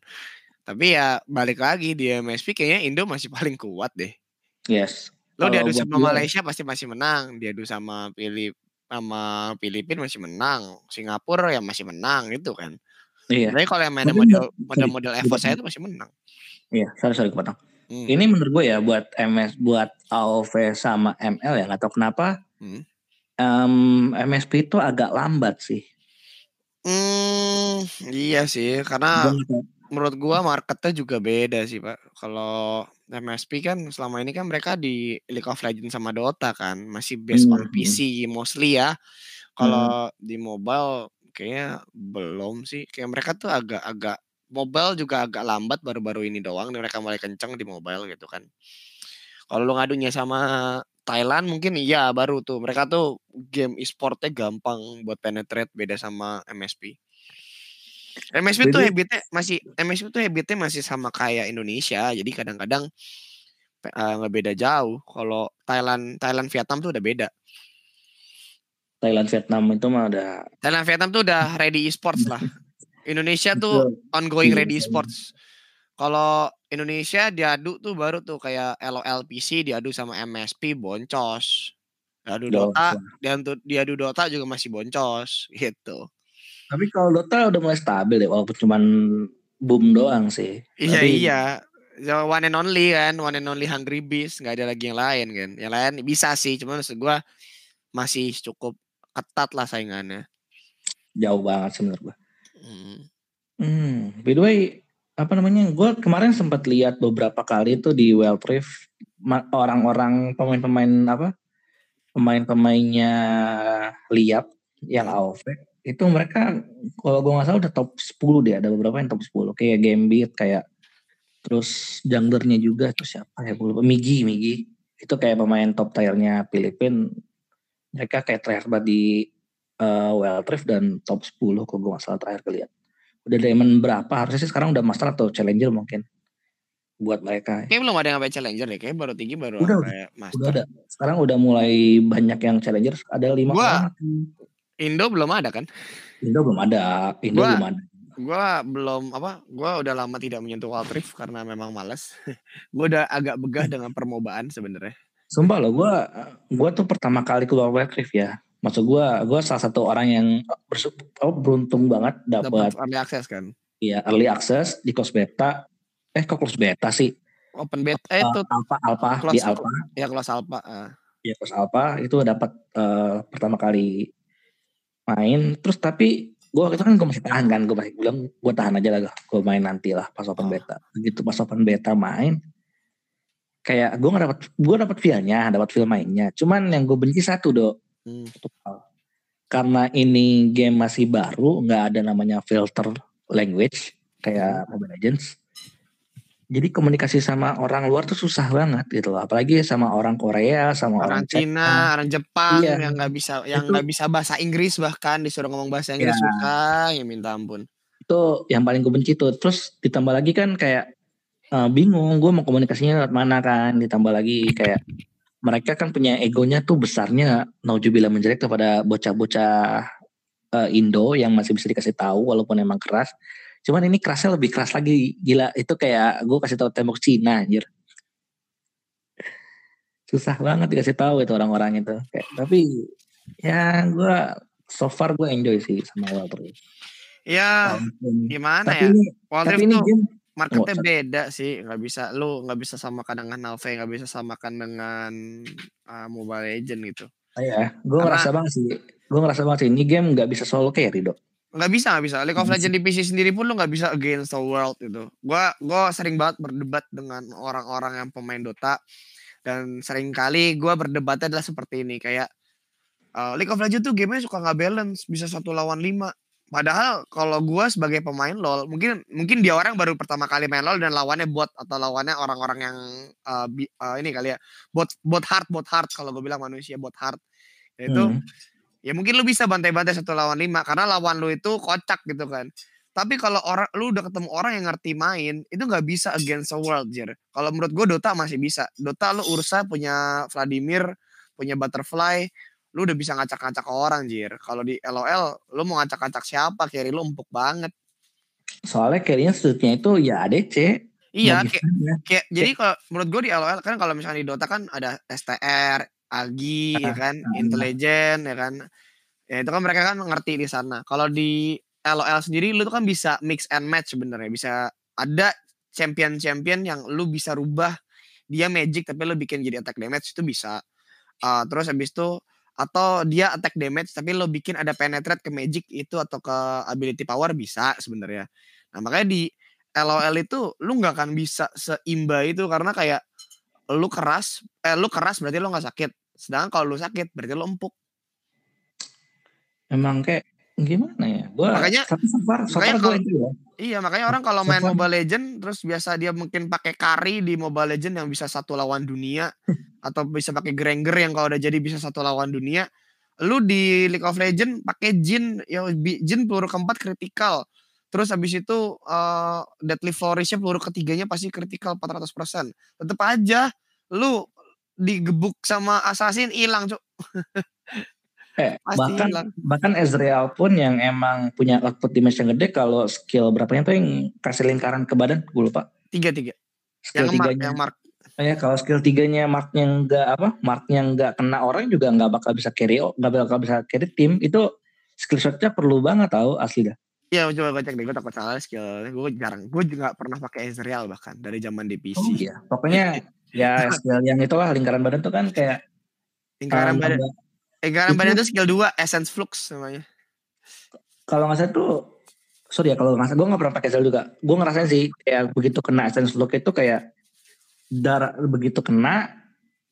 tapi ya balik lagi di MSP kayaknya Indo masih paling kuat deh. Yes. Lo Kalau diadu sama gua- Malaysia pasti masih menang, diadu sama Filip sama Filipina masih menang, Singapura ya masih menang gitu kan. Iya. Tapi kalau yang Tapi model model-model Evo saya itu masih menang. Iya, sorry sorry kepotong. Hmm. Ini menurut gue ya buat MS buat AOV sama ML ya nggak tahu kenapa Hmm. em, MSP itu agak lambat sih. Hmm, iya sih, karena menurut gua marketnya juga beda sih pak. Kalau MSP kan selama ini kan mereka di League of Legends sama Dota kan masih based on Hmm. PC mostly ya. Kalau di mobile kayaknya belum sih. Kayak mereka tuh agak-agak mobile juga agak lambat baru-baru ini doang. Mereka mulai kenceng di mobile gitu kan. Kalau lu ngadunya sama Thailand mungkin iya baru tuh. Mereka tuh game e-sportnya gampang buat penetrate beda sama MSP. MSP tuh Jadi- habitnya masih MSP tuh habitnya masih sama kayak Indonesia. Jadi kadang-kadang eh, nggak beda jauh. Kalau Thailand Thailand Vietnam tuh udah beda. Thailand Vietnam itu mah udah Thailand Vietnam tuh udah ready e-sports lah. Indonesia tuh ongoing Iya, ready betul. e-sports. Kalau Indonesia diadu tuh baru tuh kayak LOL PC diadu sama MSP boncos. Diadu jauh. Dota, diadu, diadu Dota juga masih boncos gitu. Tapi kalau Dota udah mulai stabil ya walaupun cuman boom doang sih. Iya Tapi- iya. So, one and only kan, one and only Hungry Beast, nggak ada lagi yang lain kan. Yang lain bisa sih, cuman maksud gua masih cukup ketat lah saingannya. Jauh banget gue. Hmm. Hmm, by the way, apa namanya? Gue kemarin sempat lihat beberapa kali tuh di Rift ma- orang-orang pemain-pemain apa? Pemain-pemainnya Liap yang AOV itu mereka kalau gue nggak salah udah top 10 deh ada beberapa yang top 10 kayak Gambit kayak terus junglernya juga terus siapa ya gue lupa Migi Migi itu kayak pemain top tiernya Filipin mereka kayak terakhir banget di eh, Wild Rift dan top 10 kalau gue salah terakhir kelihat udah diamond berapa harusnya sih sekarang udah master atau challenger mungkin buat mereka Kayaknya belum ada yang sampai challenger deh, kayaknya baru tinggi baru Udah, sampai master. udah ada sekarang udah mulai banyak yang challenger ada lima Gua- orang Indo belum ada kan? Indo belum ada Indo Gua- belum ada Gua belum apa? Gua udah lama tidak menyentuh Wild Rift karena memang males. gua udah agak begah dengan permobaan sebenarnya. Sumpah loh gue gua tuh pertama kali keluar Wild Rift ya maksud gue gue salah satu orang yang apa, beruntung banget dapat early access kan. ya early access di close beta eh kok close beta sih Open beta eh, itu alpha alpha Close- di alpha ya kelas alpha. ah. ya close alpha itu dapat eh, pertama kali main terus tapi gue itu kan gue masih tahan kan gue masih bilang gue tahan aja lah gue main nanti lah pas open Oh. beta begitu pas open beta main kayak gue nggak dapat gue dapat feelnya dapat feel mainnya cuman yang gue benci satu dok Hmm. karena ini game masih baru nggak ada namanya filter language kayak Mobile Legends jadi komunikasi sama orang luar tuh susah banget gitu loh apalagi sama orang Korea sama Orang orang, Cina, orang Jepang Iya. yang nggak bisa yang nggak bisa bahasa Inggris bahkan disuruh ngomong bahasa Inggris Ya. susah ya minta ampun. itu yang paling gue benci tuh terus ditambah lagi kan kayak eh, bingung gue mau komunikasinya lewat mana kan ditambah lagi kayak mereka kan punya egonya tuh besarnya naujubillah menjelek kepada bocah-bocah eh, Indo yang masih bisa dikasih tahu walaupun emang keras cuman ini kerasnya lebih keras lagi gila itu kayak gue kasih tahu tembok Cina anjir susah banget dikasih tahu itu orang-orang itu kayak tapi ya gue so far gue enjoy sih sama Rift. Ya Walaupun- gimana tapi ya? ini tapi ini tuh game marketnya Oh, beda sih nggak bisa lu nggak bisa samakan dengan Valve nggak bisa samakan dengan uh, Mobile Legend gitu. Oh ya, gue ngerasa banget sih. Gue ngerasa banget sih ini game nggak bisa solo carry dok. nggak bisa nggak bisa. League of Legends di PC sendiri pun lu nggak bisa against the world gitu. Gua gua sering banget berdebat dengan orang-orang yang pemain Dota dan sering kali gua berdebatnya adalah seperti ini kayak uh, League of Legends tuh gamenya suka nggak balance bisa satu lawan lima padahal kalau gua sebagai pemain LoL mungkin mungkin dia orang baru pertama kali main LoL dan lawannya bot atau lawannya orang-orang yang uh, bi, uh, ini kali ya bot bot hard bot hard kalau gue bilang manusia bot hard itu hmm. ya mungkin lu bisa bantai-bantai satu lawan lima karena lawan lu itu kocak gitu kan. Tapi kalau orang lu udah ketemu orang yang ngerti main itu nggak bisa against the world jir kalau menurut gue Dota masih bisa. Dota lu Ursa punya Vladimir punya Butterfly lu udah bisa ngacak-ngacak orang jir kalau di LOL lu mau ngacak-ngacak siapa carry lu empuk banget soalnya carrynya sudutnya itu ya ADC iya kayak, kayak jadi kalau menurut gue di LOL kan kalau misalnya di Dota kan ada STR Agi ya kan, intelijen ya kan. Ya itu kan mereka kan ngerti di sana. Kalau di LOL sendiri lu tuh kan bisa mix and match sebenarnya. Bisa ada champion-champion yang lu bisa rubah dia magic tapi lu bikin jadi attack damage itu bisa. Uh, terus habis itu atau dia attack damage tapi lo bikin ada penetrate ke magic itu atau ke ability power bisa sebenarnya. Nah makanya di LOL itu lu nggak akan bisa seimba itu karena kayak lu keras, eh lu keras berarti lu nggak sakit. Sedangkan kalau lu sakit berarti lu empuk. Emang kayak gimana ya? Gua makanya so far, so makanya kalau, itu ya. Iya, makanya orang kalau main Mobile Legend terus biasa dia mungkin pakai carry di Mobile Legend yang bisa satu lawan dunia atau bisa pakai Granger yang kalau udah jadi bisa satu lawan dunia. Lu di League of Legend pakai Jin yang Jin peluru keempat kritikal. Terus habis itu uh, deadly flourish peluru ketiganya pasti kritikal 400%. Tetap aja lu digebuk sama assassin hilang, Cuk. eh, bahkan bahkan Ezreal pun yang emang punya output damage yang gede kalau skill berapanya tuh yang kasih lingkaran ke badan gue lupa. Tiga tiga. Skill yang tiganya, mark, yang mark. Ya kalau skill tiganya marknya nggak apa, marknya nggak kena orang juga nggak bakal bisa carry, nggak bakal bisa carry tim itu skill shotnya perlu banget tahu asli dah. Iya, coba gue cek deh. Gue takut salah skill. Gue jarang. Gue juga pernah pakai Ezreal bahkan dari zaman DPC. Oh iya. Pokoknya ya skill yang itulah lingkaran badan tuh kan kayak lingkaran um, badan. Lingkaran badan itu skill 2 Essence Flux namanya. Kalau nggak salah tuh sorry ya kalau nggak gue nggak pernah pakai Ezreal juga. Gue ngerasain sih kayak begitu kena Essence Flux itu kayak darah begitu kena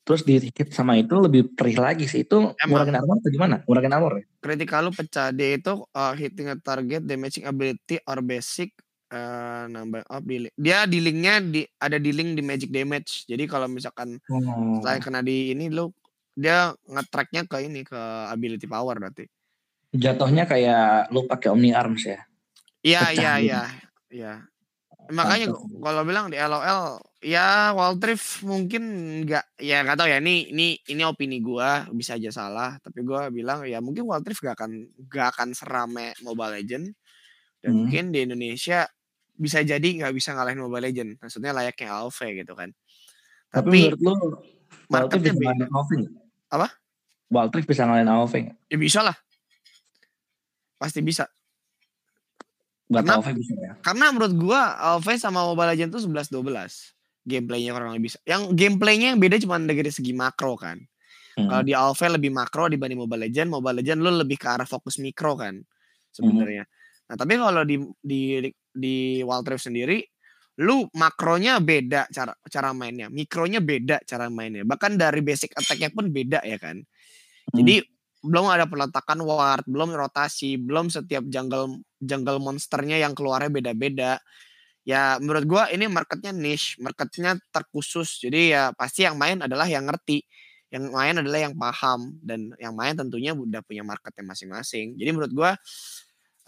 terus di hit sama itu lebih perih lagi sih itu ngurangin armor atau gimana ngurangin armor ya? kritikal lu pecah dia itu uh, hitting a target damaging ability or basic uh, nambah up di dia di linknya di ada di link di magic damage jadi kalau misalkan oh. selain kena di ini lu dia ngetracknya ke ini ke ability power berarti. Jatuhnya kayak lu pakai omni arms ya? Iya iya gitu. iya iya. Makanya kalau bilang di LOL ya Waltrif mungkin nggak ya nggak tahu ya ini ini ini opini gua bisa aja salah tapi gua bilang ya mungkin Waltrif gak akan gak akan serame Mobile Legend. Dan hmm. mungkin di Indonesia bisa jadi nggak bisa ngalahin Mobile Legend maksudnya layaknya Alve gitu kan. Tapi, tapi menurut lu marketnya Alve apa Waltrif bisa ngalahin Alve ya bisa lah pasti bisa Gak karena, tahu bisa ya. Karena menurut gua Alve sama Mobile Legends tuh 11 12. Gameplaynya kurang lebih bisa. Yang gameplaynya yang beda cuma dari segi makro kan. Hmm. Kalau di Alve lebih makro dibanding Mobile Legends, Mobile Legends lu lebih ke arah fokus mikro kan sebenarnya. Hmm. Nah, tapi kalau di di di Wild Rift sendiri lu makronya beda cara cara mainnya, mikronya beda cara mainnya. Bahkan dari basic attack-nya pun beda ya kan. Hmm. Jadi belum ada peletakan ward, belum rotasi, belum setiap jungle jungle monsternya yang keluarnya beda-beda. Ya menurut gua ini marketnya niche, marketnya terkhusus. Jadi ya pasti yang main adalah yang ngerti, yang main adalah yang paham dan yang main tentunya udah punya marketnya masing-masing. Jadi menurut gua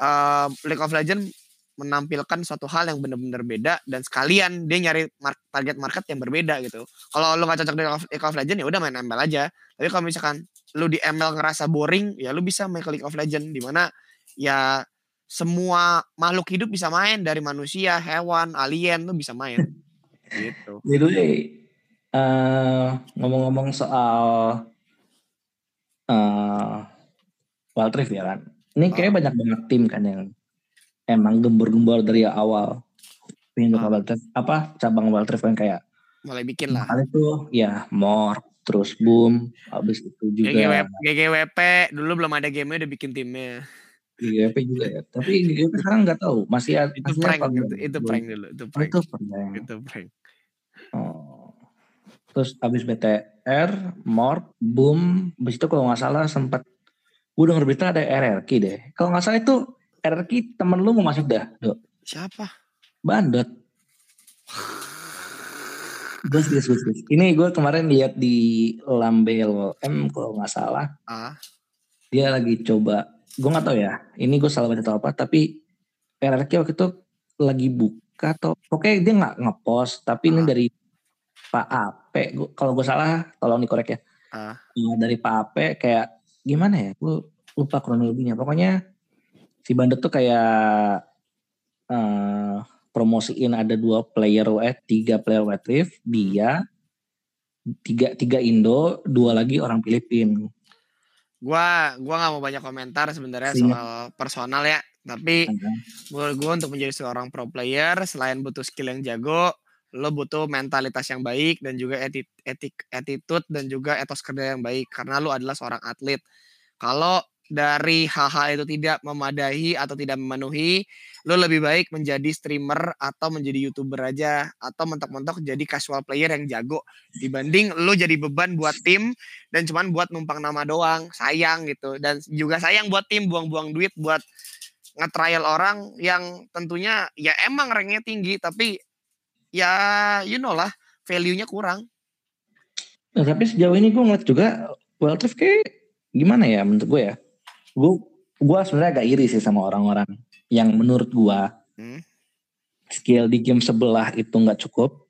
uh, League of Legends menampilkan suatu hal yang benar-benar beda dan sekalian dia nyari target market yang berbeda gitu. Kalau lu nggak cocok di League of Legends ya udah main ML aja. Tapi kalau misalkan lu di ML ngerasa boring, ya lu bisa main ke League of Legends di mana ya semua makhluk hidup bisa main dari manusia, hewan, alien lu bisa main. gitu. Jadi uh, ngomong-ngomong soal uh, Wild Rift ya kan. Ini kayak oh. banyak banget tim kan yang emang gembur-gembur dari awal. Pengen oh. Wild Rift, apa cabang Rift kan kayak mulai bikin lah. Kali itu ya Mork, terus boom habis itu juga GGWP, GGWP dulu belum ada game udah bikin timnya GGP juga ya. Tapi GGP sekarang nggak tahu masih Itu prank, apa itu, itu prank dulu, itu Oh, prank. itu prank. Itu prank. Oh. Terus abis BTR, Morp, Boom, abis itu kalau nggak salah sempat gue denger berita ada RRQ deh. Kalau nggak salah itu RRQ temen lu mau masuk dah, Dok. Siapa? Bandot. Gue serius, gue serius. Ini gue kemarin lihat di Lambel M kalau nggak salah. Ah, Dia lagi coba, gue nggak tahu ya. Ini gue salah baca atau apa. Tapi RRQ waktu itu lagi buka atau pokoknya dia nggak ngepost. Tapi ini Ah. dari Pak Ape. Kalau gue salah, tolong dikorek ya. ah. Dari Pak Ape kayak gimana ya? Gue lupa kronologinya. Pokoknya si Bandot tuh kayak eh promosiin ada dua player eh tiga player wet lift dia tiga tiga Indo dua lagi orang Filipin Gua gua nggak mau banyak komentar sebenarnya Siap. soal personal ya. Tapi menurut gua untuk menjadi seorang pro player selain butuh skill yang jago, lo butuh mentalitas yang baik dan juga etik, etik attitude dan juga etos kerja yang baik karena lo adalah seorang atlet. Kalau dari hal-hal itu tidak memadai atau tidak memenuhi, lo lebih baik menjadi streamer atau menjadi youtuber aja atau mentok-mentok jadi casual player yang jago dibanding lo jadi beban buat tim dan cuman buat numpang nama doang sayang gitu. Dan juga sayang buat tim buang-buang duit buat nge-trial orang yang tentunya ya emang ranknya tinggi tapi ya you know lah value-nya kurang. Nah, tapi sejauh ini gue ngeliat juga Wildrift kayak gimana ya menurut gue ya gue gue sebenarnya agak iri sih sama orang-orang yang menurut gue Hmm. skill di game sebelah itu nggak cukup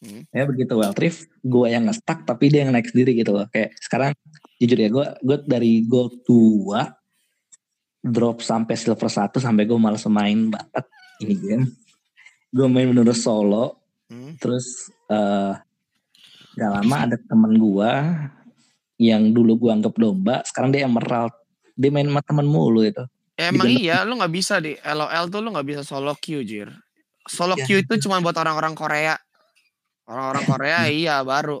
Hmm. ya begitu Wildrift gue yang nge-stuck tapi dia yang naik sendiri gitu loh kayak sekarang jujur ya gue gue dari gold 2 drop sampai silver 1 sampai gue malas main banget ini game gue main bener solo Hmm. terus eh gak lama ada temen gua yang dulu gua anggap domba sekarang dia emerald dia main sama temen mulu itu Ya, emang Digendong. iya lu nggak bisa di LOL tuh lu nggak bisa solo queue jir solo Ya. queue itu cuma buat orang-orang Korea orang-orang Korea iya baru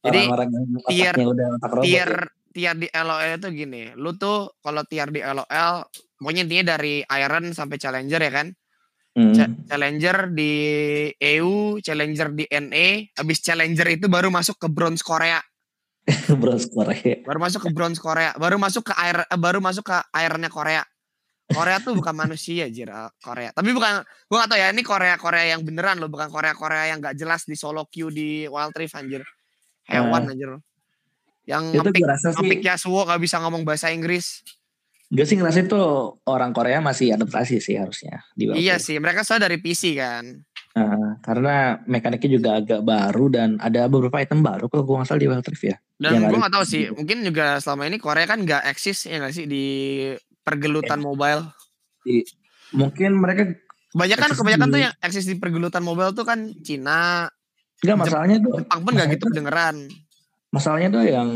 jadi orang-orang yang tier- udah tier ya. tier di LOL itu gini lu tuh kalau tier di LOL pokoknya intinya dari Iron sampai Challenger ya kan Hmm. Cha- Challenger di EU, Challenger di NA, habis Challenger itu baru masuk ke Bronze Korea, bros Korea baru masuk ke Bronze Korea, baru masuk ke air, eh, baru masuk ke airnya Korea. Korea tuh bukan manusia jir eh, Korea. Tapi bukan gua gak tau ya ini Korea Korea yang beneran loh, bukan Korea Korea yang gak jelas di solo queue di Wild Rift anjir. Hewan anjir. Yang sih ngepick Yasuo gak bisa ngomong bahasa Inggris. gue sih ngerasa itu orang Korea masih adaptasi sih harusnya di Iya sih, mereka soalnya dari PC kan. Nah, karena mekaniknya juga agak baru dan ada beberapa item baru kalau gue nggak salah di Wild Rift ya Dan gue nggak tahu di- sih, mungkin juga selama ini Korea kan nggak eksis ya nggak sih di pergelutan mobile. mungkin mereka Kebanyakan kebanyakan tuh di- yang eksis di pergelutan mobile tuh kan Cina, nggak masalahnya tuh Jepang pun nggak gitu kedengeran. masalahnya tuh yang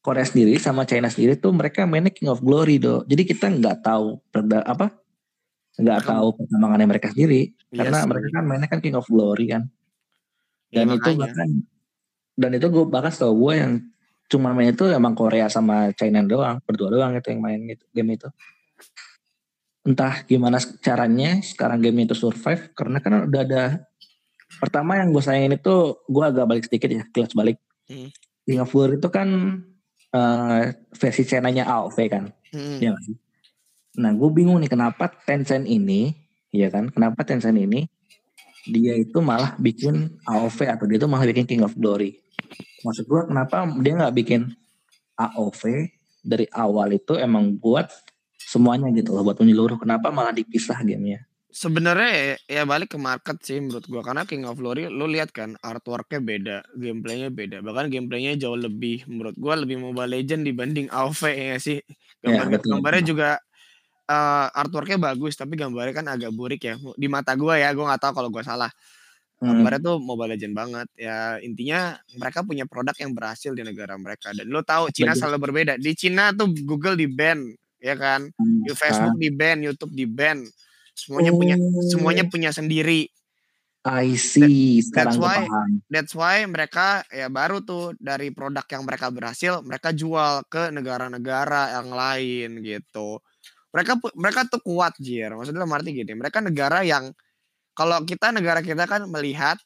Korea sendiri sama China sendiri tuh mereka mainnya King of Glory do. Jadi kita nggak tahu perda apa nggak tahu perkembangannya mereka sendiri Iya karena sih. mereka kan mainnya kan King of Glory kan. Ya, Dan itu makanya. bahkan dan itu gue bahkan tau gue yang cuma main itu emang Korea sama China doang berdua doang itu yang main gitu, game itu. Entah gimana caranya sekarang game itu survive karena kan udah ada pertama yang gue sayangin itu gue agak balik sedikit ya kelas balik. Hmm. King of Glory itu kan eh, versi China-nya AOV kan. Hmm. Sih? Nah, gue bingung nih kenapa Tencent ini, ya kan? Kenapa Tencent ini dia itu malah bikin AOV atau dia itu malah bikin King of Glory. Maksud gue kenapa dia nggak bikin AOV dari awal itu emang buat semuanya gitu loh, buat menyeluruh. Kenapa malah dipisah gamenya? Sebenarnya ya, balik ke market sih menurut gua karena King of Glory lu lihat kan artworknya beda, gameplaynya beda. Bahkan gameplaynya jauh lebih menurut gua lebih Mobile Legend dibanding AoV ya sih. Gambar Ya, betul, gambarnya juga eh, artworknya bagus tapi gambarnya kan agak burik ya. Di mata gua ya, gua nggak tahu kalau gua salah. Hmm, Gambarnya tuh Mobile Legend banget. Ya intinya mereka punya produk yang berhasil di negara mereka dan lo tahu Cina selalu berbeda. Di Cina tuh Google di ban ya kan. hmm, Di Facebook di ban, YouTube di ban. Semuanya punya Oh, semuanya punya sendiri. I see. Sekarang gue why- paham. That's why mereka ya baru tuh dari produk yang mereka berhasil mereka jual ke negara-negara yang lain gitu. Mereka mereka tuh kuat jir. Maksudnya dalam arti gini mereka negara yang kalau kita negara kita kan melihat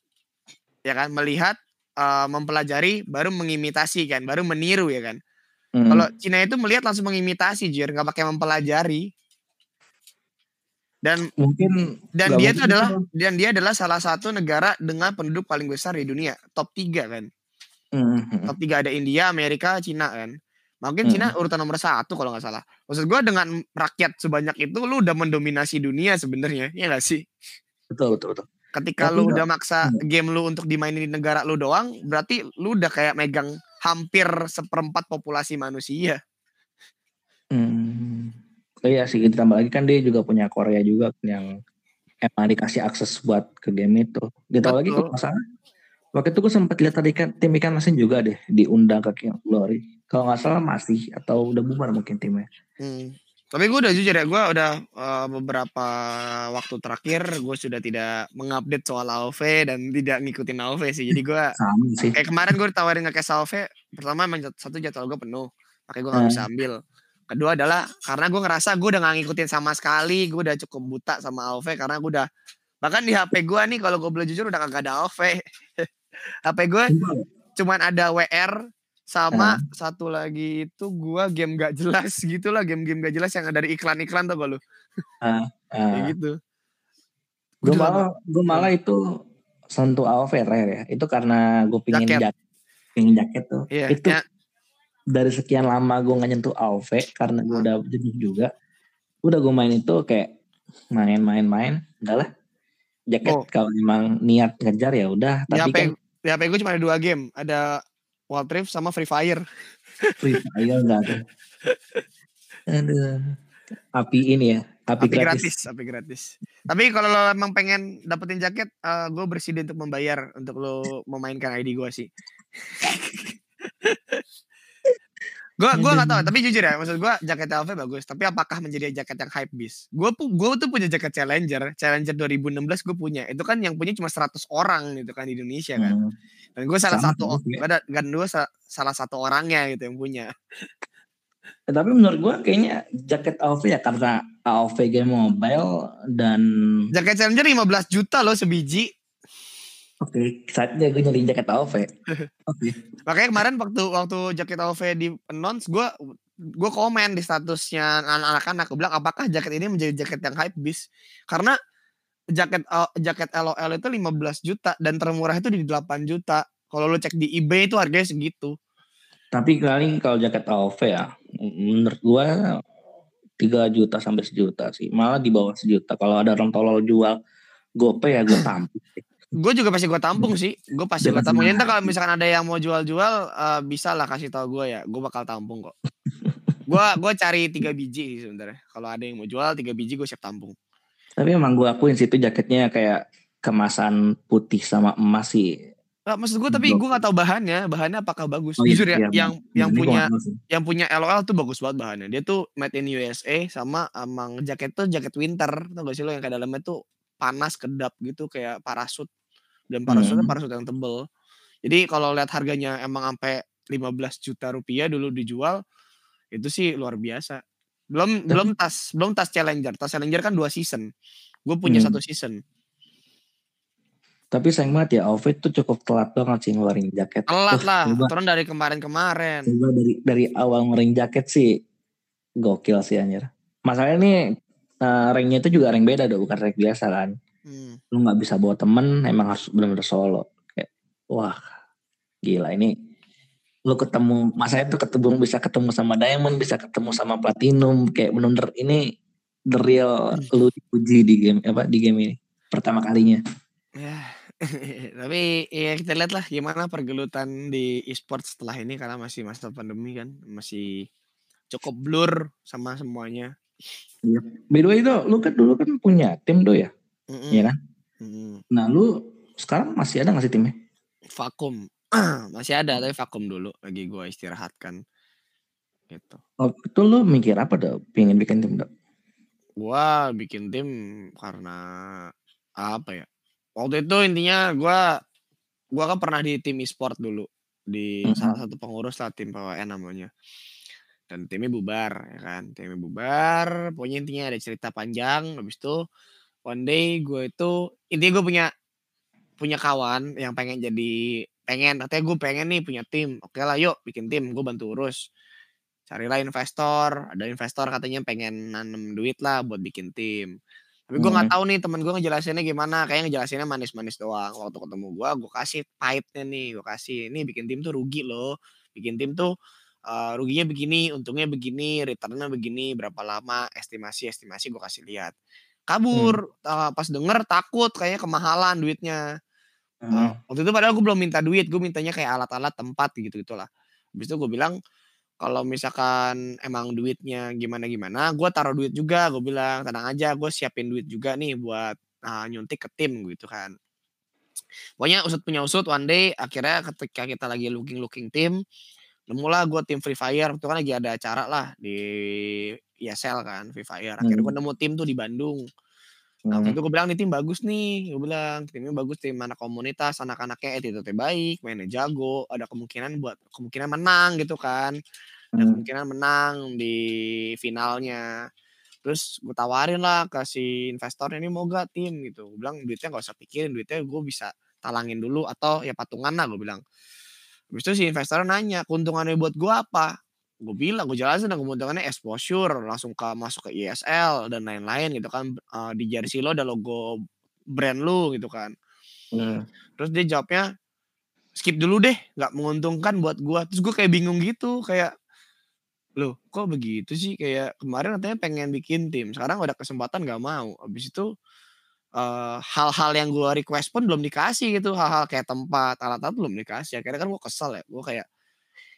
ya kan melihat uh, mempelajari baru mengimitasi kan baru meniru ya kan. Hmm. kalau Cina itu melihat langsung mengimitasi jir. Nggak pakai mempelajari. Dan mungkin dan dia itu adalah dan dia adalah salah satu negara dengan penduduk paling besar di dunia top 3 kan. Mm-hmm. top 3 ada India Amerika Cina kan mungkin mm. Cina urutan nomor satu kalau nggak salah maksud gue dengan rakyat sebanyak itu lu udah mendominasi dunia sebenarnya ya gak sih betul betul betul ketika Tapi lu udah maksa mm. game lu untuk dimainin di negara lu doang berarti lu udah kayak megang hampir seperempat populasi manusia hmm. Iya sih ditambah lagi kan dia juga punya Korea juga yang emang dikasih akses buat ke game itu. Ditambah lagi kalau masalah waktu itu gue sempat lihat tadi kan tim ikan asin juga deh diundang ke King Glory. Kalau nggak salah masih atau udah bubar mungkin timnya. Hmm. Tapi gue udah jujur ya, gue udah uh, beberapa waktu terakhir gue sudah tidak mengupdate soal AOV dan tidak ngikutin AOV sih. Jadi gue kayak kemarin gue ditawarin nge AOV, pertama emang satu jadwal gue penuh, makanya gue nggak hmm. bisa ambil kedua adalah karena gue ngerasa gue udah gak ngikutin sama sekali gue udah cukup buta sama AOV karena gue udah bahkan di HP gue nih kalau gue boleh jujur udah kagak ada AOV HP gue cuman ada WR sama uh. satu lagi itu gue game gak jelas gitu lah game-game gak jelas yang dari iklan-iklan tuh gue lu? Uh, uh. kayak gitu. Gue malah gue malah itu sentuh AOV terakhir ya itu karena gue pingin jaket, jaket pingin jaket tuh. Yeah, itu ya. dari sekian lama gue nggak nyentuh AOV karena gue udah jenuh juga udah gue main itu kayak main-main-main udahlah jaket oh. kalau memang niat ngejar ya udah tapi HP, kan di HP gue cuma ada dua game ada Wild Rift sama Free Fire. Free Fire enggak tuh aduh. Api ini ya api, api gratis. gratis api gratis. Tapi kalau lo emang pengen dapetin jaket uh, gue bersedia untuk membayar untuk lo memainkan ID gue sih Gue gue gak tau, tapi jujur ya, maksud gue jaket LV bagus. Tapi apakah menjadi jaket yang hype bis? Gue gue tuh punya jaket Challenger, Challenger 2016 gue punya. Itu kan yang punya cuma 100 orang gitu kan di Indonesia kan. Hmm. Dan gue salah Sama satu, ada kan gue salah satu orangnya gitu yang punya. Ya, tapi menurut gue kayaknya jaket AOV ya karena AOV game mobile dan jaket Challenger 15 juta loh sebiji. Oke, okay. saatnya gue nyari jaket AOV. Oke. Okay. Makanya kemarin waktu waktu jaket AOV di announce gue gue komen di statusnya anak-anak gue bilang apakah jaket ini menjadi jaket yang hype bis karena jaket uh, jaket LOL itu 15 juta dan termurah itu di 8 juta. Kalau lo cek di eBay itu harganya segitu. Tapi kali kalau jaket AOV ya menurut gue 3 juta sampai sejuta sih. Malah di bawah sejuta. Kalau ada orang tolol jual GoPay ya gue tampil gue juga pasti gue tampung sih. Gue pasti gue tampung. Nanti kalau misalkan ada yang mau jual-jual uh, bisa lah kasih tau gue ya. Gue bakal tampung kok. Gue gue cari tiga biji sih sebenarnya. Kalau ada yang mau jual tiga biji gue siap tampung. Tapi emang gue akuin sih itu jaketnya kayak kemasan putih sama emas sih. Nah, maksud gue tapi gue gak tahu bahannya. Bahannya apakah bagus? Oh, iya, jujur ya iya, yang iya, yang punya yang punya LOL tuh bagus banget bahannya. Dia tuh made in USA sama emang jaket tuh jaket winter. Tau gak sih lo yang kayak dalamnya tuh panas kedap gitu kayak parasut dan parasutnya hmm. parasut yang tebel. Jadi kalau lihat harganya emang sampai 15 juta rupiah dulu dijual, itu sih luar biasa. Belum Tapi, belum tas belum tas Challenger. Tas Challenger kan dua season. Gue punya hmm. satu season. Tapi sayang banget ya, outfit tuh cukup telat banget sih ngeluarin jaket. Telat lah, turun dari kemarin-kemarin. dari dari awal ngeluarin jaket sih gokil sih anjir. Masalahnya nih uh, ringnya itu juga ring beda dong, bukan ring biasa kan. Hmm. Lu nggak bisa bawa temen, emang harus benar-benar solo. Kayak, wah, gila ini. Lu ketemu, masa itu ketemu bisa ketemu sama diamond, bisa ketemu sama platinum, kayak benar-benar ini the real hmm. lu dipuji di game apa di game ini pertama kalinya. Ya, tapi ya kita lihat lah gimana pergelutan di e-sport setelah ini karena masih masa pandemi kan, masih cukup blur sama semuanya. Iya. By the way itu, lu kan dulu kan punya tim do ya? Mm-hmm. Ya kan? Mm-hmm. Nah lu sekarang masih ada gak sih timnya? Vakum. masih ada tapi vakum dulu lagi gue istirahatkan. Gitu. Oh, itu lu mikir apa dong? Pengen bikin tim dong? Gua bikin tim karena apa ya? Waktu itu intinya gue gua kan pernah di tim e-sport dulu di hmm salah satu pengurus lah tim PWN namanya. dan timnya bubar ya kan timnya bubar pokoknya intinya ada cerita panjang habis itu one day gue itu intinya gue punya punya kawan yang pengen jadi pengen katanya gue pengen nih punya tim. Oke lah yuk bikin tim gue bantu urus. Carilah investor ada investor katanya pengen nanem duit lah buat bikin tim. Tapi gue nggak Hmm. tahu nih temen gue ngejelasinnya gimana. Kayak ngejelasinnya manis-manis doang. Waktu ketemu gue gue kasih pahitnya nih. Gue kasih ini bikin tim tuh rugi loh. Bikin tim tuh eh, ruginya begini untungnya begini returnnya begini berapa lama? Estimasi estimasi gue kasih lihat kabur Eh, pas denger takut kayaknya kemahalan duitnya Hmm. Waktu itu padahal gue belum minta duit, gue mintanya kayak alat-alat tempat gitu gitulah. Habis itu gue bilang kalau misalkan emang duitnya gimana-gimana, gue taruh duit juga. Gue bilang tenang aja, gue siapin duit juga nih buat ah, nyuntik ke tim gitu kan. Pokoknya usut punya usut one day akhirnya ketika kita lagi looking-looking tim, nemulah gue tim Free Fire itu kan lagi ada acara lah di ESL kan Free Fire. Akhirnya gue Hmm. nemu tim tuh di Bandung. Nah, waktu Hmm. itu gue bilang nih tim bagus nih, gue bilang timnya bagus, tim anak komunitas, anak-anaknya attitude baik, mainnya jago, ada kemungkinan buat kemungkinan menang gitu kan, ada Hmm. kemungkinan menang di finalnya. Terus gue tawarin lah ke si investor ini mau gak tim gitu, gue bilang duitnya gak usah pikirin, duitnya gue bisa talangin dulu atau ya patungan lah gue bilang. Habis itu si investor nanya keuntungannya buat gue apa? Gue bilang, gue jelasin dong keuntungannya exposure, langsung ke masuk ke ISL dan lain-lain gitu kan. Eh, di jersey lo ada logo brand lu gitu kan. Hmm. Terus dia jawabnya skip dulu deh, nggak menguntungkan buat gua. Terus gue kayak bingung gitu, kayak loh kok begitu sih? Kayak kemarin katanya pengen bikin tim, sekarang udah kesempatan nggak mau. Habis itu eh, hal-hal yang gua request pun belum dikasih gitu, hal-hal kayak tempat, alat-alat belum dikasih. Akhirnya kan gue kesel ya, gue kayak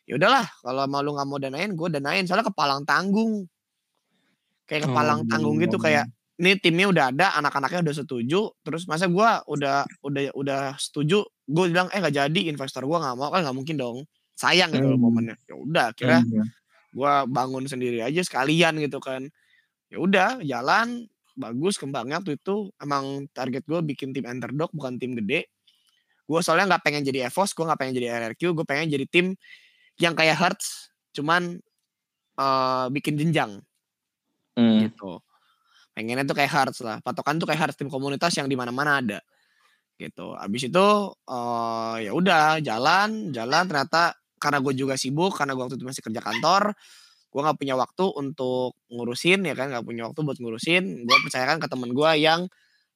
ya udahlah kalau mau lu nggak mau danain, gue danain. Soalnya kepalang tanggung, kayak kepalang tanggung gitu kayak ini timnya udah ada, anak-anaknya udah setuju, terus masa gua udah udah udah setuju, gue bilang eh nggak jadi investor gua nggak mau kan nggak mungkin dong, sayang gitu loh Hmm. momennya. Ya udah, akhirnya Hmm. gua bangun sendiri aja sekalian gitu kan. Ya udah, jalan bagus kembangnya waktu itu emang target gue bikin tim underdog bukan tim gede. Gue soalnya nggak pengen jadi EVOS, gue nggak pengen jadi RRQ, gue pengen jadi tim yang kayak Hearts, cuman eh, bikin jenjang Hmm. gitu. Pengennya tuh kayak Hearts lah. Patokan tuh kayak Hearts tim komunitas yang di mana-mana ada. Gitu. Habis itu eh ya udah jalan, jalan ternyata karena gue juga sibuk karena gue waktu itu masih kerja kantor, gue nggak punya waktu untuk ngurusin ya kan, nggak punya waktu buat ngurusin. Gue percayakan ke temen gue yang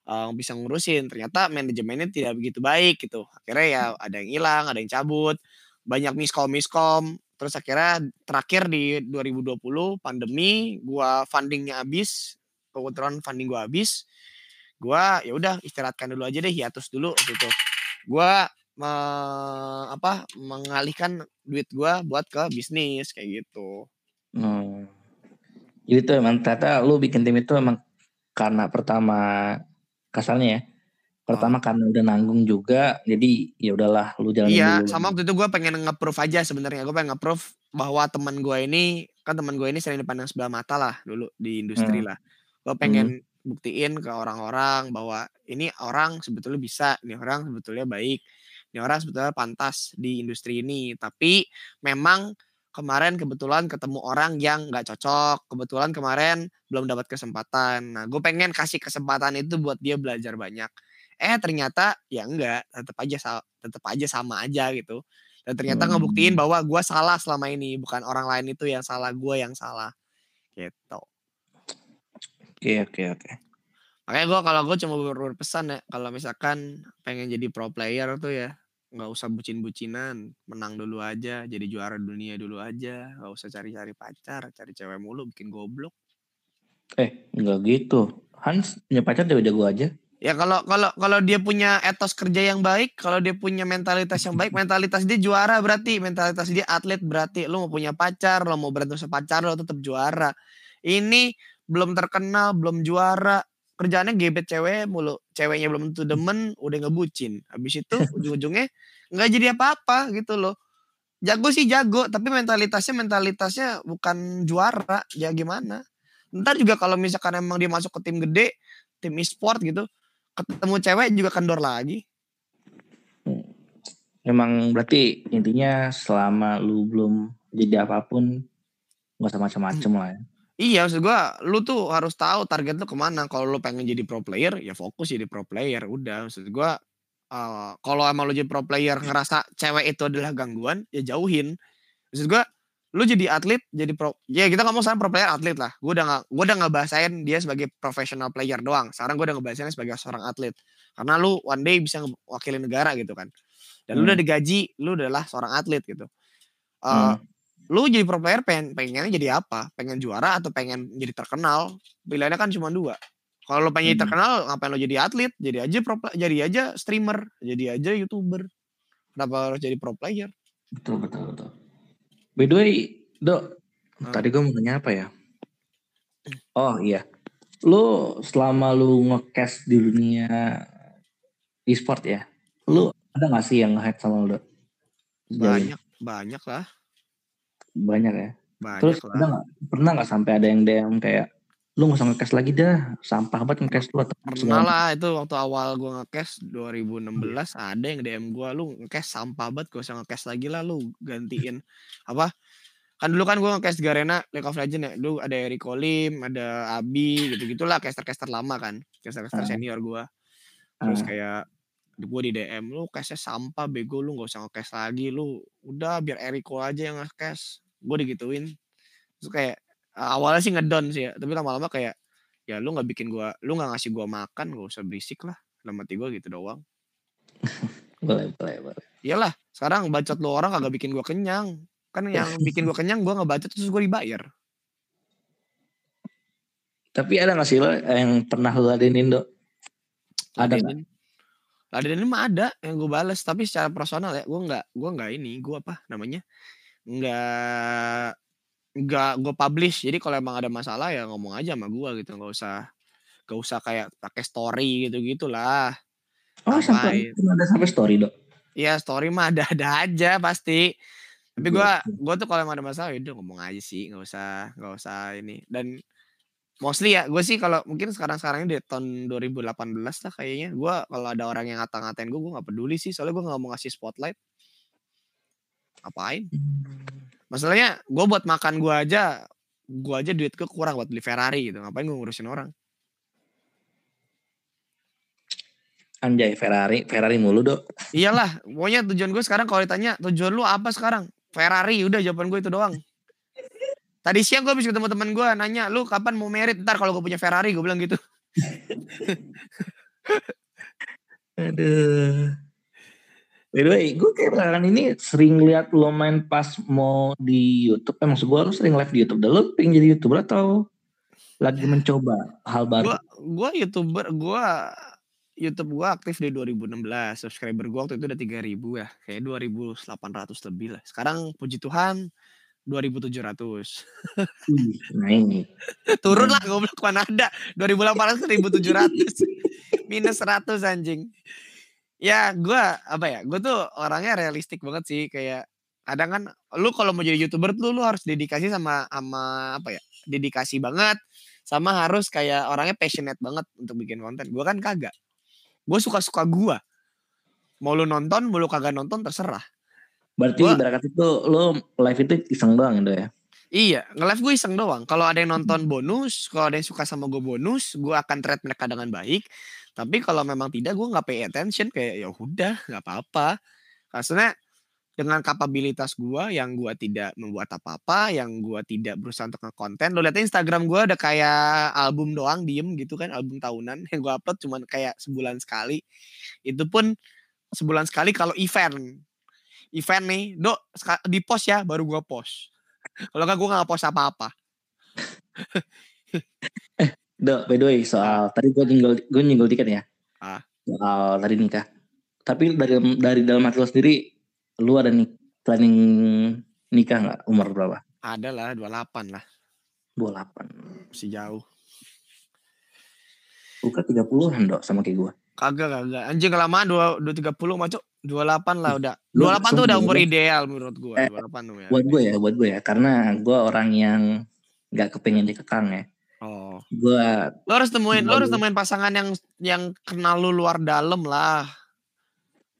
eh, bisa ngurusin. Ternyata manajemennya tidak begitu baik gitu. Akhirnya ya ada yang hilang, ada yang cabut, banyak miskom miskom. Terus akhirnya terakhir di 2020 pandemi, gua fundingnya habis, kebetulan funding gua habis, gua ya udah istirahatkan dulu aja deh, hiatus dulu waktu itu. Gua me- apa mengalihkan duit gua buat ke bisnis kayak gitu. Hmm. Jadi tuh emang ternyata lu bikin tim itu emang karena pertama kasarnya ya. Pertama karena udah nanggung juga, jadi ya udahlah lu jalanin Iya, dulu. sama waktu itu gua pengen nge-proof aja sebenarnya. Gue pengen nge-proof bahwa teman gua ini kan teman gue ini sering dipandang sebelah mata lah dulu di industri Hmm. lah. Gue pengen buktiin ke orang-orang bahwa ini orang sebetulnya bisa, ini orang sebetulnya baik, ini orang sebetulnya pantas di industri ini. Tapi memang kemarin kebetulan ketemu orang yang nggak cocok. Kebetulan kemarin belum dapat kesempatan. Nah, gue pengen kasih kesempatan itu buat dia belajar banyak. Eh ternyata ya enggak, tetap aja tetap aja sama aja gitu. Dan ternyata Hmm. ngebuktiin bahwa gua salah selama ini, bukan orang lain itu yang salah, gua yang salah. Gitu. Oke oke oke. Makanya gua kalau gua cuma ber- berpesan ya, kalau misalkan pengen jadi pro player tuh ya nggak usah bucin-bucinan, menang dulu aja, jadi juara dunia dulu aja, nggak usah cari-cari pacar, cari cewek mulu, bikin goblok. Eh enggak gitu. Hans punya pacar jago-jago aja. Ya kalau kalau kalau dia punya etos kerja yang baik, kalau dia punya mentalitas yang baik, mentalitas dia juara berarti, mentalitas dia atlet berarti. Lu mau punya pacar, lo mau berantem sama pacar lo tetap juara. Ini belum terkenal, belum juara, kerjaannya gebet cewek mulu. Ceweknya belum tentu demen, udah ngebucin. Habis itu ujung-ujungnya nggak jadi apa-apa gitu loh. Jago sih jago, tapi mentalitasnya mentalitasnya bukan juara. Ya gimana? Ntar juga kalau misalkan emang dia masuk ke tim gede, tim e-sport gitu, ketemu cewek juga kendor lagi. Emang berarti intinya selama lu belum jadi apa pun nggak usah macam-macam lah ya. Iya, maksud gua lu tuh harus tahu target lu ke mana. Kalau lu pengen jadi pro player, ya fokus jadi pro player. Udah, maksud gua uh, kalau emang lu jadi pro player ngerasa cewek itu adalah gangguan, ya jauhin. Maksud gua lu jadi atlet, jadi pro ya kita ngomong sekarang pro player atlet lah. Gua udah nggak gua udah ngebahasain dia sebagai professional player doang. Sekarang gua udah ngebahasain sebagai seorang atlet. Karena lu one day bisa wakilin negara gitu kan. Dan lu udah Hmm. digaji, lu adalah seorang atlet gitu. Uh, Hmm. Lu jadi pro player pengen pengennya jadi apa? Pengen juara atau pengen jadi terkenal? Pilihannya kan cuma dua. Kalau lu pengen Hmm. terkenal, ngapain lu jadi atlet? Jadi aja pro jadi aja streamer, jadi aja youtuber. Kenapa harus jadi pro player? Betul betul betul. By the way, Dok, Hmm. tadi gue mau nanya apa ya? Oh iya, lu selama lu nge-cast di dunia e-sport ya, lu ada gak sih yang nge-hack sama lu, Dok? Banyak, banyak lah, Banyak ya. banyak Terus lah. gak, pernah gak sampai ada yang DM kayak, lu gak usah nge-cast lagi dah, sampah banget nge-cast lu atau Pernah lah itu waktu awal gua nge-cash 2016 ada yang DM gua lu nge-cash sampah banget gak usah nge-cash lagi lah lu gantiin apa kan dulu kan gua nge-cash Garena League of Legends ya dulu ada Rico Lim ada Abi gitu gitulah caster-caster lama kan caster-caster Ah. senior gua terus Ah. kayak gue di DM lu cashnya sampah bego lu nggak usah nge-cash lagi lu udah biar Eriko aja yang nge-cash gue digituin. Terus kayak awalnya sih ngedon sih ya tapi lama-lama kayak ya lu nggak bikin gua lu nggak ngasih gua makan gak usah berisik lah dalam hati gua gitu doang. Boleh, boleh, boleh. iyalah sekarang bacot lu orang kagak bikin gua kenyang. Kan yang bikin gua kenyang gua ngebacot terus gua dibayar. Tapi ada gak sih lo yang pernah lu ladenin, Dok? Ada ladenin? Ladenin mah ada yang gue balas tapi secara personal ya gue nggak gue nggak ini gue apa namanya nggak nggak gue publish. Jadi kalau emang ada masalah ya ngomong aja sama gue gitu. Nggak usah nggak usah kayak pakai story gitu gitulah Oh, sampai ada sampai story, Dok? ya story mah ada ada aja pasti. Tapi gue gue tuh kalau emang ada masalah ya udah ngomong aja sih. Nggak usah nggak usah ini. Dan mostly ya gue sih kalau mungkin sekarang sekarang ini di tahun 2018 lah kayaknya gue kalau ada orang yang ngata-ngatain gue gue nggak peduli sih. Soalnya gue nggak mau ngasih spotlight apain masalahnya gue buat makan gue aja gue aja duit gue kurang buat beli Ferrari gitu. Ngapain gue ngurusin orang? Anjay, Ferrari, Ferrari mulu, Dok. iyalah pokoknya tujuan gue sekarang kalau ditanya tujuan lu apa sekarang? Ferrari udah jawaban gue itu doang. Tadi siang gue habis ketemu teman gue nanya lu kapan mau merit? Ntar kalau gue punya Ferrari gue bilang gitu. Aduh. By the way, gue kayak belakangan ini sering lihat lo main pas mau di YouTube. Eh maksud gue lo sering live di YouTube. Dan lo pengen jadi YouTuber atau lagi mencoba hal baru? gue gue youtuber gue YouTube gue aktif di 2016 subscriber gue waktu itu udah 3000 ya. Kayak 2800 lebih lah. Sekarang puji Tuhan 2700 Ih, naik. turun lah goblok mana ada? 2800 1700 minus 100 anjing ya gue apa ya gue tuh orangnya realistik banget sih kayak kadang kan lu kalau mau jadi youtuber tuh lu harus dedikasi sama sama apa ya dedikasi banget sama harus kayak orangnya passionate banget untuk bikin konten gue kan kagak gue suka suka gue mau lu nonton mau lu kagak nonton terserah Berarti Gua- ibarat itu lo live itu iseng doang gitu ya? Iya, nge-live gue iseng doang. Kalau ada yang nonton bonus, kalau ada yang suka sama gue bonus, gue akan treat mereka dengan baik. Tapi kalau memang tidak, gue nggak pay attention kayak ya udah, nggak apa-apa. Karena dengan kapabilitas gue yang gue tidak membuat apa-apa, yang gue tidak berusaha untuk nge-konten. Lo lihat Instagram gue ada kayak album doang, diem gitu kan, album tahunan yang gue upload cuman kayak sebulan sekali. Itu pun sebulan sekali kalau event. Event nih, seka- di post ya, baru gue post. Kalau nggak gue nggak post apa-apa. Dok, by the way, soal tadi gue nyinggol, gue nyinggol tiket ya. Ah. Soal tadi nikah. Tapi dari dari dalam hati lo sendiri, lu ada nih planning nikah nggak? Umur berapa? Ada lah 28 lah, 28. masih jauh. Bukan 30-an dok sama kayak gue. Kagak kagak. Anjing kelamaan 2 230 macuk. 28 lah udah. Lu 28 tuh udah umur ideal menurut gua. Eh, 28 tuh ya. Buat gue ya, buat gue ya. Karena gue orang yang nggak kepengen dikekang ya. Oh. Gue Lo harus temuin lo harus temuin pasangan yang yang kenal lu luar dalam lah.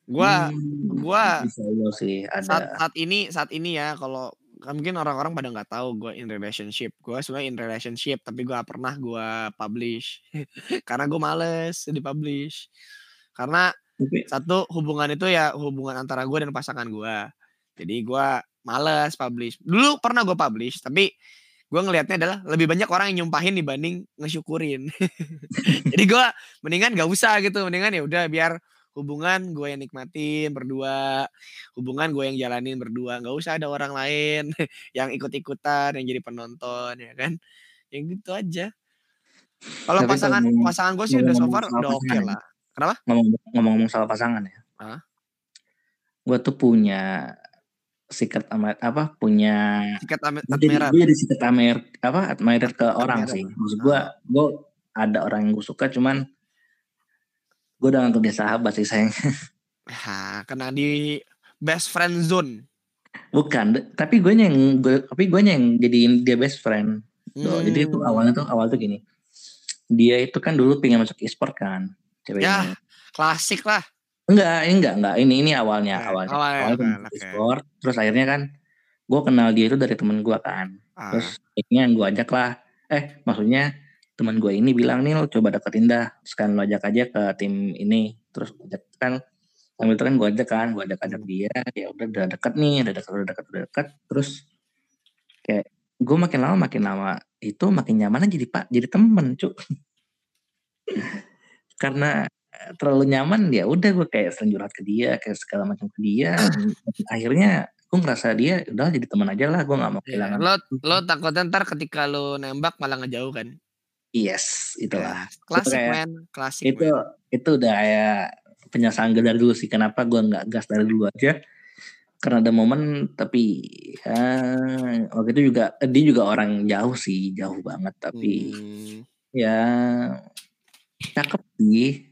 Gua hmm, gua sih saat ada. saat ini saat ini ya kalau kan mungkin orang-orang pada nggak tahu gue in relationship. Gue sebenarnya in relationship, tapi gue pernah gue publish karena gue males dipublish. Karena satu hubungan itu ya hubungan antara gue dan pasangan gue. Jadi gue males publish. Dulu pernah gue publish, tapi gue ngelihatnya adalah lebih banyak orang yang nyumpahin dibanding ngesyukurin. Jadi gue mendingan gak usah gitu, mendingan ya udah biar hubungan gue yang nikmatin berdua, hubungan gue yang jalanin berdua, nggak usah ada orang lain yang ikut-ikutan, yang jadi penonton ya kan, yang gitu aja. Kalau pasangan ngomong, pasangan gue sih udah so far udah oke okay lah. Kenapa? Ngomong-ngomong soal pasangan ya. Hah? Gue tuh punya sikat amat apa punya sikat admirer. Gue jadi sikat admirer apa admirer ke orang sih. Maksud gue, gue ada orang yang gue suka cuman gue udah nganggap dia sahabat sih sayang. Ha, kena di best friend zone. Bukan, tapi gue yang gue tapi gue yang jadi dia best friend. Hmm. Jadi itu awalnya tuh awal tuh gini. Dia itu kan dulu pengen masuk e-sport kan, ceweknya. Ya, klasik lah. Enggak, enggak, enggak. Ini ini awalnya, okay. awalnya. Awalnya, awalnya okay. e-sport. Terus akhirnya kan gue kenal dia itu dari temen gue kan. Ah. Terus akhirnya gue ajak lah. Eh, maksudnya teman gue ini bilang nih lo coba deketin dah sekarang lo ajak aja ke tim ini terus ajak kan sambil itu kan gue ajak kan gue ajak ajak dia ya udah udah deket nih udah deket udah deket udah deket terus kayak gue makin lama makin lama itu makin nyaman jadi pak jadi temen cuk karena terlalu nyaman ya udah gue kayak sering curhat ke dia kayak segala macam ke dia akhirnya gue ngerasa dia udah jadi teman aja lah gue nggak mau iya, kehilangan lo lo takutnya ntar ketika lo nembak malah ngejauh kan Yes, itulah. Ya, klasik itu man, klasik. Itu man. itu udah ya penyesalan gue dari dulu sih. Kenapa gue nggak gas dari dulu aja? Karena ada momen, tapi ya, waktu itu juga dia juga orang jauh sih, jauh banget. Tapi hmm. ya cakep sih.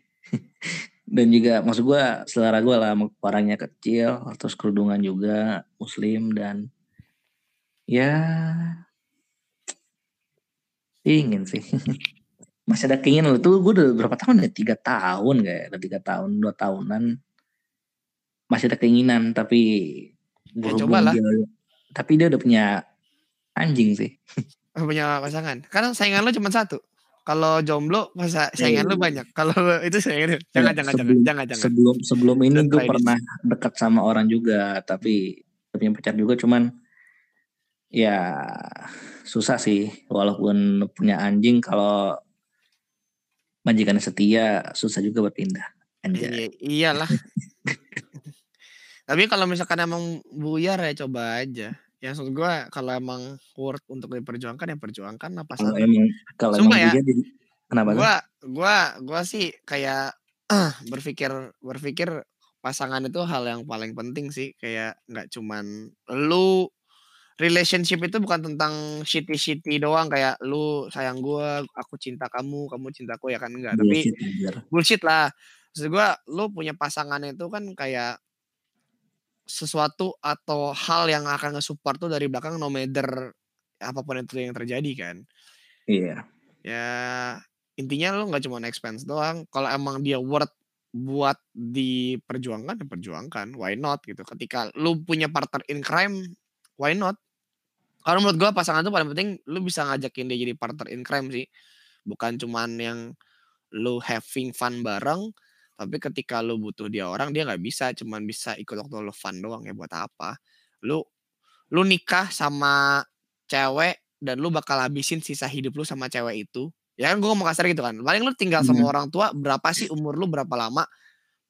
Dan juga maksud gue selera gue lah orangnya kecil, terus kerudungan juga muslim dan ya Ingin sih. Masih ada keinginan tuh gue udah berapa tahun ya? Tiga tahun kayak, udah tiga tahun, dua tahunan. Masih ada keinginan tapi ya, coba lah. Dia, tapi dia udah punya anjing sih. Punya pasangan. Karena saingan lo cuma satu. Kalau jomblo masa saingan lo banyak. Kalau itu saingan jangan ya, jangan sebelum, jangan jangan. Sebelum sebelum ini gue pernah dekat sama orang juga tapi punya pacar juga cuman ya susah sih. Walaupun punya anjing kalau majikan setia susah juga berpindah Anjay. I iyalah. Tapi kalau misalkan emang buyar ya coba aja ya maksud gue kalau emang worth untuk diperjuangkan ya perjuangkan apa kalau emang kalau emang ya jadi, kenapa gue gue gue sih kayak uh, berpikir berpikir pasangan itu hal yang paling penting sih kayak nggak cuman lu relationship itu bukan tentang shitty-shitty doang kayak lu sayang gue, aku cinta kamu, kamu cintaku ya kan enggak. Tapi bullshit lah. Maksud gue lu punya pasangan itu kan kayak sesuatu atau hal yang akan nge-support tuh dari belakang no matter apa pun itu yang terjadi kan. Iya. Ya intinya lu nggak cuma expense doang. Kalau emang dia worth buat diperjuangkan ya perjuangkan. Why not gitu. Ketika lu punya partner in crime, why not? Kalau menurut gue pasangan tuh paling penting lu bisa ngajakin dia jadi partner in crime sih. Bukan cuman yang lu having fun bareng, tapi ketika lu butuh dia orang dia nggak bisa cuman bisa ikut waktu lu fun doang ya buat apa. Lu lu nikah sama cewek dan lu bakal habisin sisa hidup lu sama cewek itu. Ya kan gue ngomong kasar gitu kan. Paling lu tinggal sama hmm. orang tua berapa sih umur lu berapa lama?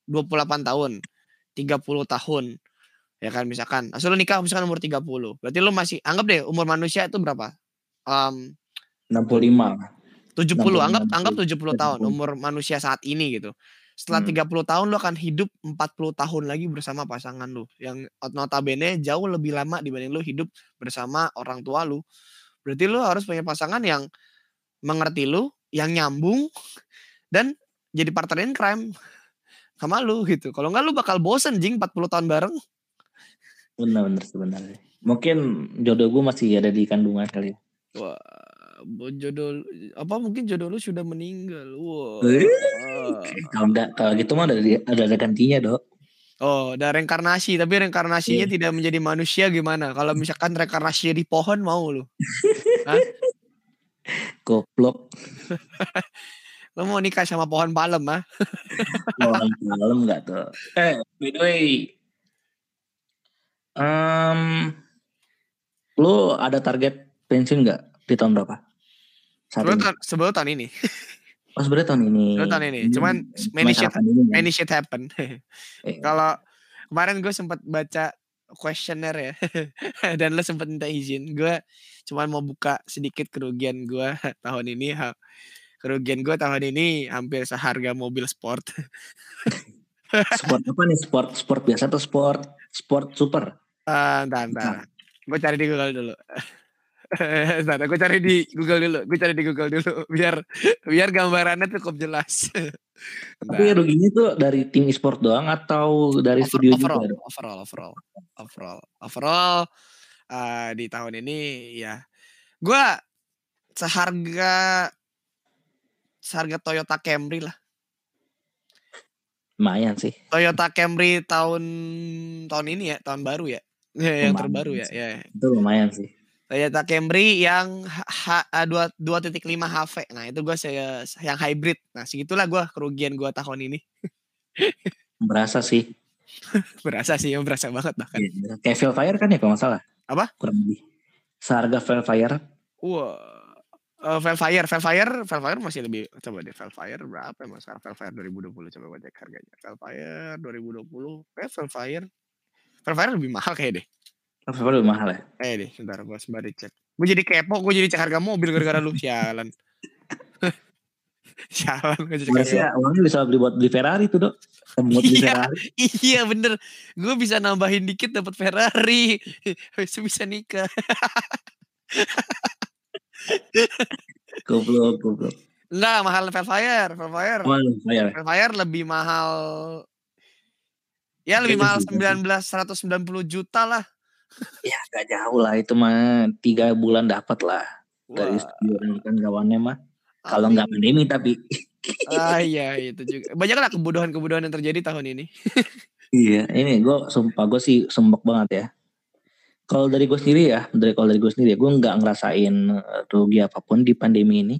28 tahun, 30 tahun Ya kan misalkan, asal lu nikah misalkan umur 30. Berarti lu masih anggap deh umur manusia itu berapa? Um, 65. 70, 60, anggap 60, anggap 70 tahun umur manusia saat ini gitu. Setelah hmm. 30 tahun lu akan hidup 40 tahun lagi bersama pasangan lu yang notabene jauh lebih lama dibanding lu hidup bersama orang tua lu. Berarti lu harus punya pasangan yang mengerti lu, yang nyambung dan jadi partner in crime sama lu gitu. Kalau enggak lu bakal bosen jing 40 tahun bareng. Benar-benar sebenarnya. Mungkin jodoh gue masih ada di kandungan kali ya. Wah, jodoh apa mungkin jodoh lu sudah meninggal. Wah. Eh, kalau enggak kalau gitu mah ada ada, ada gantinya, Dok. Oh, ada reinkarnasi, tapi reinkarnasinya Iya. tidak menjadi manusia gimana? Kalau misalkan reinkarnasinya di pohon mau lu? Goblok. Lu mau nikah sama pohon palem ah? Orang malam nggak tuh. Eh, by the way. em, lu ada target pensiun nggak di tahun berapa? Sebelum ini. tahun, sebelum tahun ini. Oh sebenarnya tahun ini. Sebelum tahun ini. Cuman Cuma many shit, kan? many shit happen. Eh, Kalau kemarin gue sempat baca kuesioner ya. Dan lo sempat minta izin. Gue cuman mau buka sedikit kerugian gue tahun ini. Kerugian gue tahun ini hampir seharga mobil sport. sport apa nih? Sport sport biasa atau sport sport super? Ah, entar, entar. Gue cari di Google dulu. Entar, gue cari di Google dulu. Gue cari di Google dulu biar biar gambarannya cukup jelas. Tapi Bentar. ruginya tuh dari tim e-sport doang atau dari Over- studio overall, juga? overall, overall, overall, overall, ah, di tahun ini ya, gue seharga seharga Toyota Camry lah. Lumayan sih. Toyota Camry tahun tahun ini ya, tahun baru ya, Ya, yang Lumayan terbaru ya, sih. ya. Itu lumayan sih. Toyota Camry yang H- H- dua dua titik lima HV. Nah itu gue yang hybrid. Nah segitulah gue kerugian gue tahun ini. Berasa sih. Berasa sih, ya, berasa banget bahkan. Iya, Kayak Velfire kan ya kalau nggak salah. Apa? Kurang lebih. Seharga Velfire Wah, uh, Velfire, Velfire, Velfire masih lebih coba deh Velfire berapa emang sekarang Velfire 2020 coba gue cek harganya. Velfire 2020, eh Velfire, Velfire lebih mahal kayak deh. Velfire lebih mahal ya. Eh deh, sebentar gue sembari cek. Gue jadi kepo, gue jadi cek harga mobil gara-gara lu sialan. sialan gue jadi harga Harusnya uangnya bisa beli buat beli Ferrari tuh dok. Buat beli Iya. Ferrari. Iya bener, gue bisa nambahin dikit dapat Ferrari, bisa bisa nikah. Goblok, goblok. Enggak mahal Velfire, Velfire, Wah, Velfire. Velfire lebih mahal. Ya lebih mahal juga 19 190 juta lah. Ya gak jauh lah itu mah tiga bulan dapat lah dari Wah, studio kan kawannya mah. Kalau nggak pandemi tapi Ah iya itu juga. Banyak lah kebodohan-kebodohan yang terjadi tahun ini. iya ini gue sumpah gue sih sumpek banget ya. Kalau dari gue sendiri ya, dari kalau dari gue sendiri ya, gue nggak ngerasain eh, rugi apa pun di pandemi ini.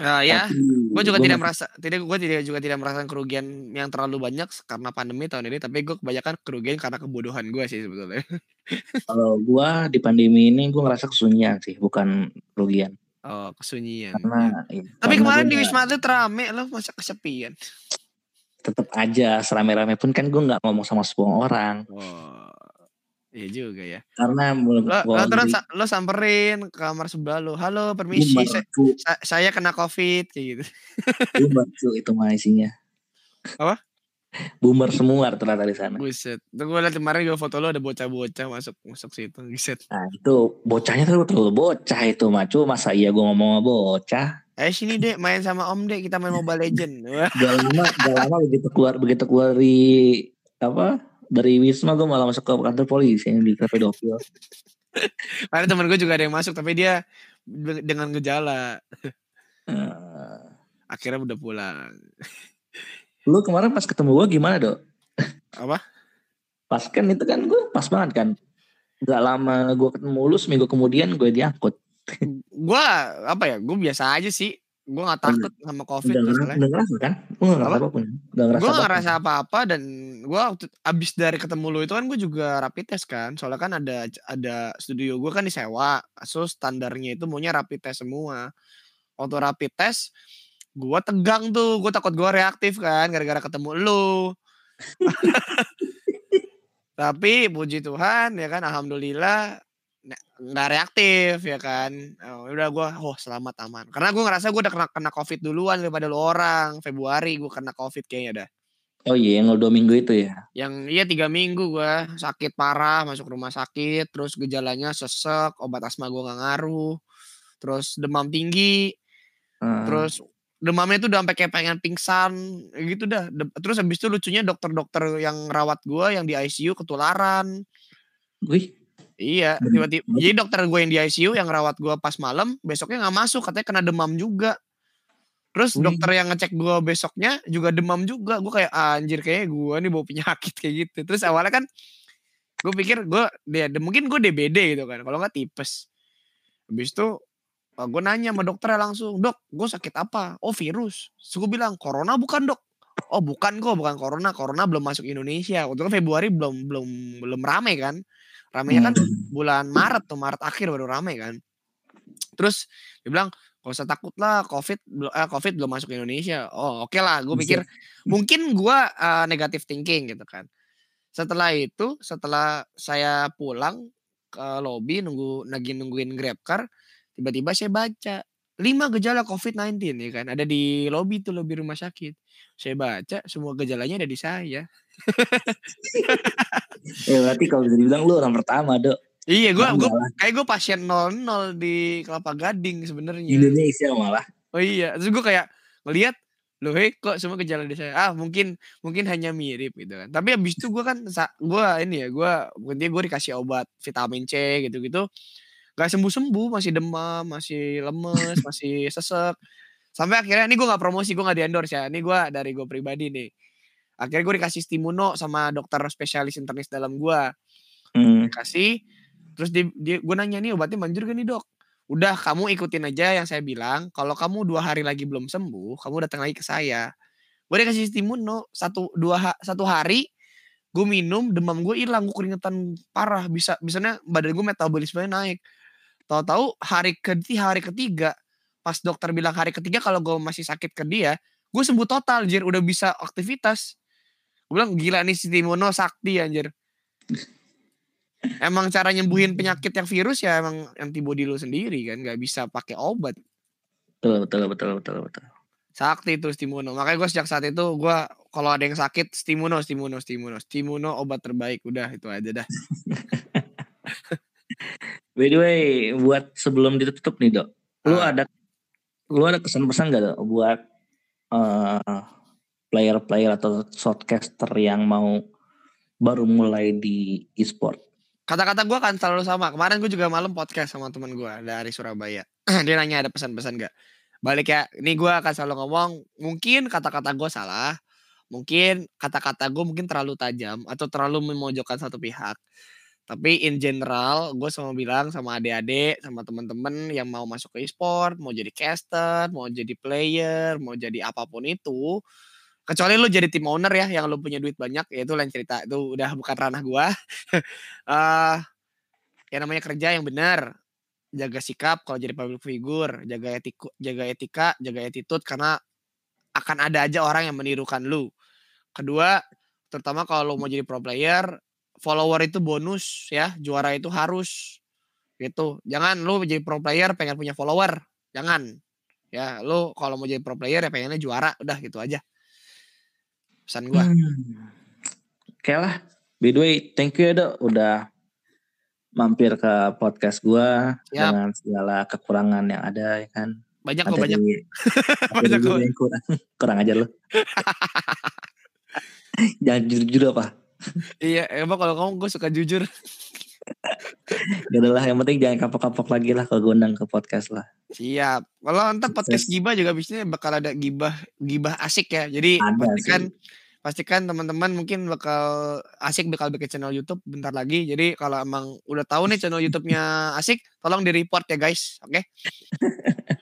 Nah ya, Tapi gue juga gua tidak merasa, tidak gue tidak juga tidak merasakan kerugian yang terlalu banyak karena pandemi tahun ini. Tapi gue kebanyakan kerugian karena kebodohan gue sih sebetulnya. Kalau gue di pandemi ini gue ngerasa kesunyian sih, bukan kerugian. Oh kesunyian. Karena iya, Tapi karena kemarin di Wisma Atlet rame loh masa kesepian. tetap aja serame-rame pun kan gue nggak ngomong sama semua orang Oh, iya juga ya. karena Lo, lo terus samperin ke kamar sebelah lo. Halo, permisi, boomer, saya, sa- saya kena covid kayak gitu. boomer cu, itu mah isinya Apa? boomer semua ternyata di sana Buset. Tuh gue liat kemarin gue foto lo ada bocah-bocah masuk masuk situ. Buset. nah itu bocahnya tuh terlalu bocah itu mah masa iya gue ngomong bocah Eh sini dek main sama om dek kita main Mobile Legend. Gak lama gak lama begitu keluar begitu keluar di apa dari wisma gue malah masuk ke kantor polisi yang di pedofil Ada teman gue juga ada yang masuk tapi dia de- dengan gejala. Eh, Akhirnya udah pulang. lu kemarin pas ketemu gue gimana dok Apa? pas kan itu kan gue pas banget kan Gak lama gue ketemu lu seminggu kemudian gue diangkut Gue apa ya? Gue biasa aja sih. Gue gak takut sama covid Udah, udah ngerasa kan? Gue gak ngerasa Apa? ngerasa gue gak ngerasa apa-apa dan gue waktu abis dari ketemu lu itu kan gue juga rapid test kan. Soalnya kan ada ada studio gue kan disewa so standarnya itu maunya rapid test semua. Waktu rapid test gue tegang tuh gue takut gue reaktif kan gara-gara ketemu lu. Tapi puji Tuhan ya kan alhamdulillah nggak reaktif ya kan? Oh, udah gue oh selamat aman. Karena gue ngerasa gue udah kena, kena covid duluan daripada lu orang. Februari gue kena covid kayaknya dah. Oh iya, yang dua minggu itu ya. yang iya tiga minggu gua. Sakit parah masuk rumah sakit terus gejalanya sesek obat asma gua nggak ngaruh terus demam tinggi Hmm. terus demamnya tuh udah sampai kayak pengen pingsan gitu dah. De- terus habis itu lucunya dokter-dokter yang rawat gua yang di ICU ketularan. Wih, iya tiba-tiba jadi dokter gue yang di ICU yang rawat gua pas malam besoknya nggak masuk katanya kena demam juga Terus Wih. dokter yang ngecek gue besoknya juga demam juga. Gue kayak anjir kayak gue nih bawa penyakit kayak gitu. Terus awalnya kan gue pikir gue dia mungkin gue DBD gitu kan. Kalau nggak tipes. Habis itu gue nanya sama dokternya langsung, dok, gue sakit apa? Oh virus. Terus gue bilang, corona bukan dok. Oh bukan kok, bukan corona. Corona belum masuk Indonesia. Waktu itu Februari belum belum belum rame kan. Ramenya kan bulan Maret tuh, Maret akhir baru rame kan. Terus dia bilang, gak usah takut lah, COVID, eh, COVID belum masuk Indonesia. Oh oke lah, gue pikir mungkin gue uh, negatif thinking gitu kan. Setelah itu, setelah saya pulang ke lobby nunggu lagi nungguin grab car, tiba-tiba saya baca lima gejala COVID-19 ya kan, ada di lobby tuh lobby rumah sakit. Saya baca semua gejalanya ada di saya. Ya berarti kalau bisa dibilang lu orang pertama, Dok. Iya, gue lah. kayak gue pasien 00 di Kelapa Gading sebenarnya. Indonesia malah. Oh iya, terus gue kayak ngelihat loh hei kok semua gejala di saya ah mungkin mungkin hanya mirip gitu kan tapi abis itu gue kan gue ini ya gue dia gue dikasih obat vitamin C gitu gitu gak sembuh sembuh masih demam masih lemes masih sesek. Sampai akhirnya ini gue nggak promosi gue nggak di endorse ya. Ini gue dari gue pribadi nih. Akhirnya gue dikasih stimuno sama dokter spesialis internis dalam gue Hmm. kasih terus dia, dia gue nanya nih obatnya manjur gak nih dok? Udah kamu ikutin aja yang saya bilang. Kalau kamu dua hari lagi belum sembuh kamu datang lagi ke saya. Gue dikasih stimuno. Satu dua satu hari gue minum demam gue hilang gue keringetan parah. Bisa bisanya badan gue metabolismenya naik tahu-tahu hari ketiga hari ketiga pas dokter bilang hari ketiga kalau gue masih sakit ke dia gue sembuh total anjir udah bisa aktivitas. Gue bilang gila nih stimuno sakti anjir. Emang cara nyembuhin penyakit yang virus ya emang antibody lu sendiri kan nggak bisa pakai obat. Betul, betul, betul, betul, betul. sakti itu stimuno makanya gue sejak saat itu gue kalau ada yang sakit stimuno stimuno stimuno stimuno obat terbaik udah itu aja dah By the way, buat sebelum ditutup nih, Dok. Lu Ah. ada lu ada kesan-pesan gak, Dok, buat eh, player-player atau shortcaster yang mau baru mulai di e-sport? kata-kata gue kan selalu sama kemarin gue juga malam podcast sama teman gue dari Surabaya dia nanya ada pesan-pesan gak balik ya ini gue akan selalu ngomong mungkin kata-kata gue salah mungkin kata-kata gue mungkin terlalu tajam atau terlalu memojokkan satu pihak tapi in general gue sama bilang sama adik-adik sama teman-teman yang mau masuk ke e-sport mau jadi caster mau jadi player mau jadi apa pun itu kecuali lu jadi tim owner ya yang lu punya duit banyak ya itu lain cerita. Itu udah bukan ranah gua. Eh yang namanya kerja yang benar. Jaga sikap kalau jadi public figure jaga etiku, jaga etika jaga attitude karena akan ada aja orang yang menirukan lu. Kedua terutama kalau lu mau jadi pro player follower itu bonus ya juara itu harus gitu jangan lu jadi pro player pengen punya follower jangan ya lu kalau mau jadi pro player ya pengennya juara udah gitu aja pesan gua Hmm. Oke lah. By the way, thank you ya, Dok, udah mampir ke podcast gua Siap. dengan segala kekurangan yang ada ya kan. banyak kok banyak di- Banyak kok. yang kurang, kurang aja lu. Jangan jujur-jujur apa. Iya emang kalau kamu gue suka jujur Ya udahlah, yang penting jangan kapok-kapok lagi lah kalau gue undang ke podcast lah. Siap. Kalau ntar podcast gibah juga biasanya bakal ada gibah gibah asik ya. Jadi Ada pastikan sih. pastikan teman-teman mungkin bakal asik bakal bikin channel YouTube bentar lagi. Jadi kalau emang udah tahu nih channel YouTube-nya asik, tolong di report ya guys. Oke.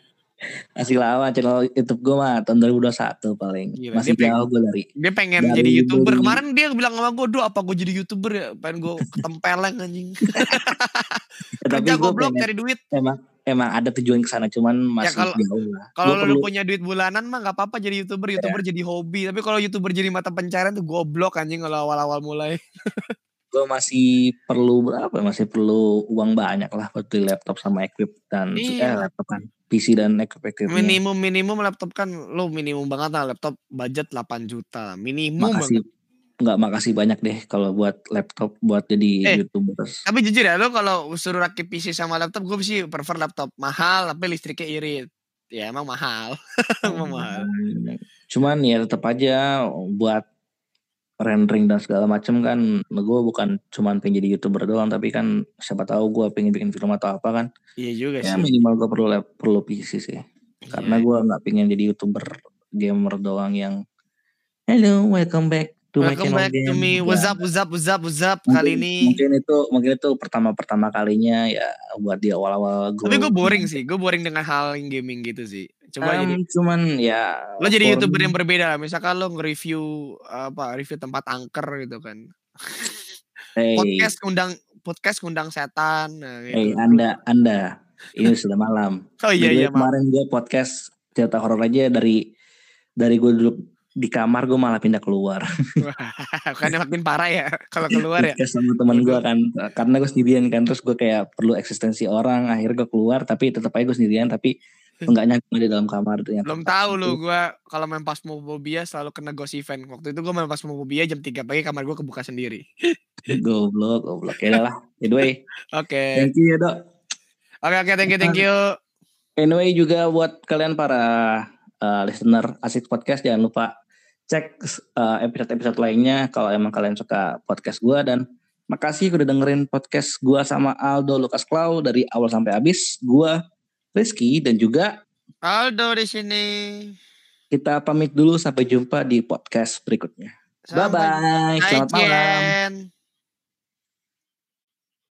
Masih lama channel YouTube gue mah tahun 2021 paling. Gila, Masih dia jauh gue dari. Dia pengen Dari- jadi YouTuber. dari- Kemarin dia bilang sama gue, "Duh, apa gue jadi YouTuber ya? Pengen gue ketempeleng anjing." Ya, tapi Kerja gue goblok cari duit. emang emang ada tujuan ke sana cuman masih kalau- jauh lah. Kalau lu perlu- punya duit bulanan mah nggak apa-apa jadi YouTuber, YouTuber jadi hobi. Tapi kalau YouTuber jadi mata pencarian tuh goblok anjing kalau awal-awal mulai. gue masih perlu berapa ya? masih perlu uang banyak lah buat beli laptop sama equip dan eh, Iya. laptop kan PC dan equip equipnya Minimum minimum laptop kan lu minimum banget lah laptop budget 8 juta. Minimum makasih banget. nggak makasih banyak deh kalau buat laptop buat jadi Eh. youtubers Tapi jujur ya lu kalau suruh rakit PC sama laptop gue sih prefer laptop mahal tapi listriknya irit. Ya emang mahal. emang mahal. Cuman ya tetap aja buat rendering dan segala macem kan gue bukan cuman pengen jadi youtuber doang tapi kan siapa tahu gue pengen bikin film atau apa kan Iya juga ya sih. minimal gue perlu perlu PC sih karena Iya. gue nggak pengen jadi youtuber gamer doang yang hello welcome back to my Welcome channel back to game." me. Ya, What's up, what's up, what's up, what's up. mungkin- Kali ini. mungkin itu mungkin itu pertama pertama kalinya ya buat di awal awal gue Tapi gue boring sih. Gue boring dengan hal yang gaming gitu sih. Coba jadi. cuman ya Lo jadi for youtuber yang berbeda lah. Misalkan lo nge-review apa review tempat angker gitu kan. hey, Podcast undang podcast undang setan. Nah, hey, gitu. anda anda ini sudah malam Oh iya iya kemarin gue podcast cerita horor aja dari dari gue duduk di kamar gue malah pindah keluar Kan makin parah ya kalau keluar ya. podcast sama teman gue kan karena gue sendirian kan terus gue kayak perlu eksistensi orang akhirnya gue keluar tapi tetap aja gue sendirian tapi enggaknya gue di dalam kamar ternyata Belum tahu lu gua kalau main Phasmophobia selalu kena ghost event. Waktu itu gua main Phasmophobia jam 3 pagi kamar gua kebuka sendiri. goblok goblok ya lah anyway Oke. thank you ya dok Oke oke thank you thank you. anyway juga buat kalian para uh, listener asik podcast jangan lupa cek uh, episode-episode lainnya kalau emang kalian suka podcast gue dan makasih udah dengerin podcast gue sama Aldo Lukas Klau dari awal sampai habis gue Rizky dan juga Aldo di sini. kita pamit dulu sampai jumpa di podcast berikutnya bye bye selamat malam.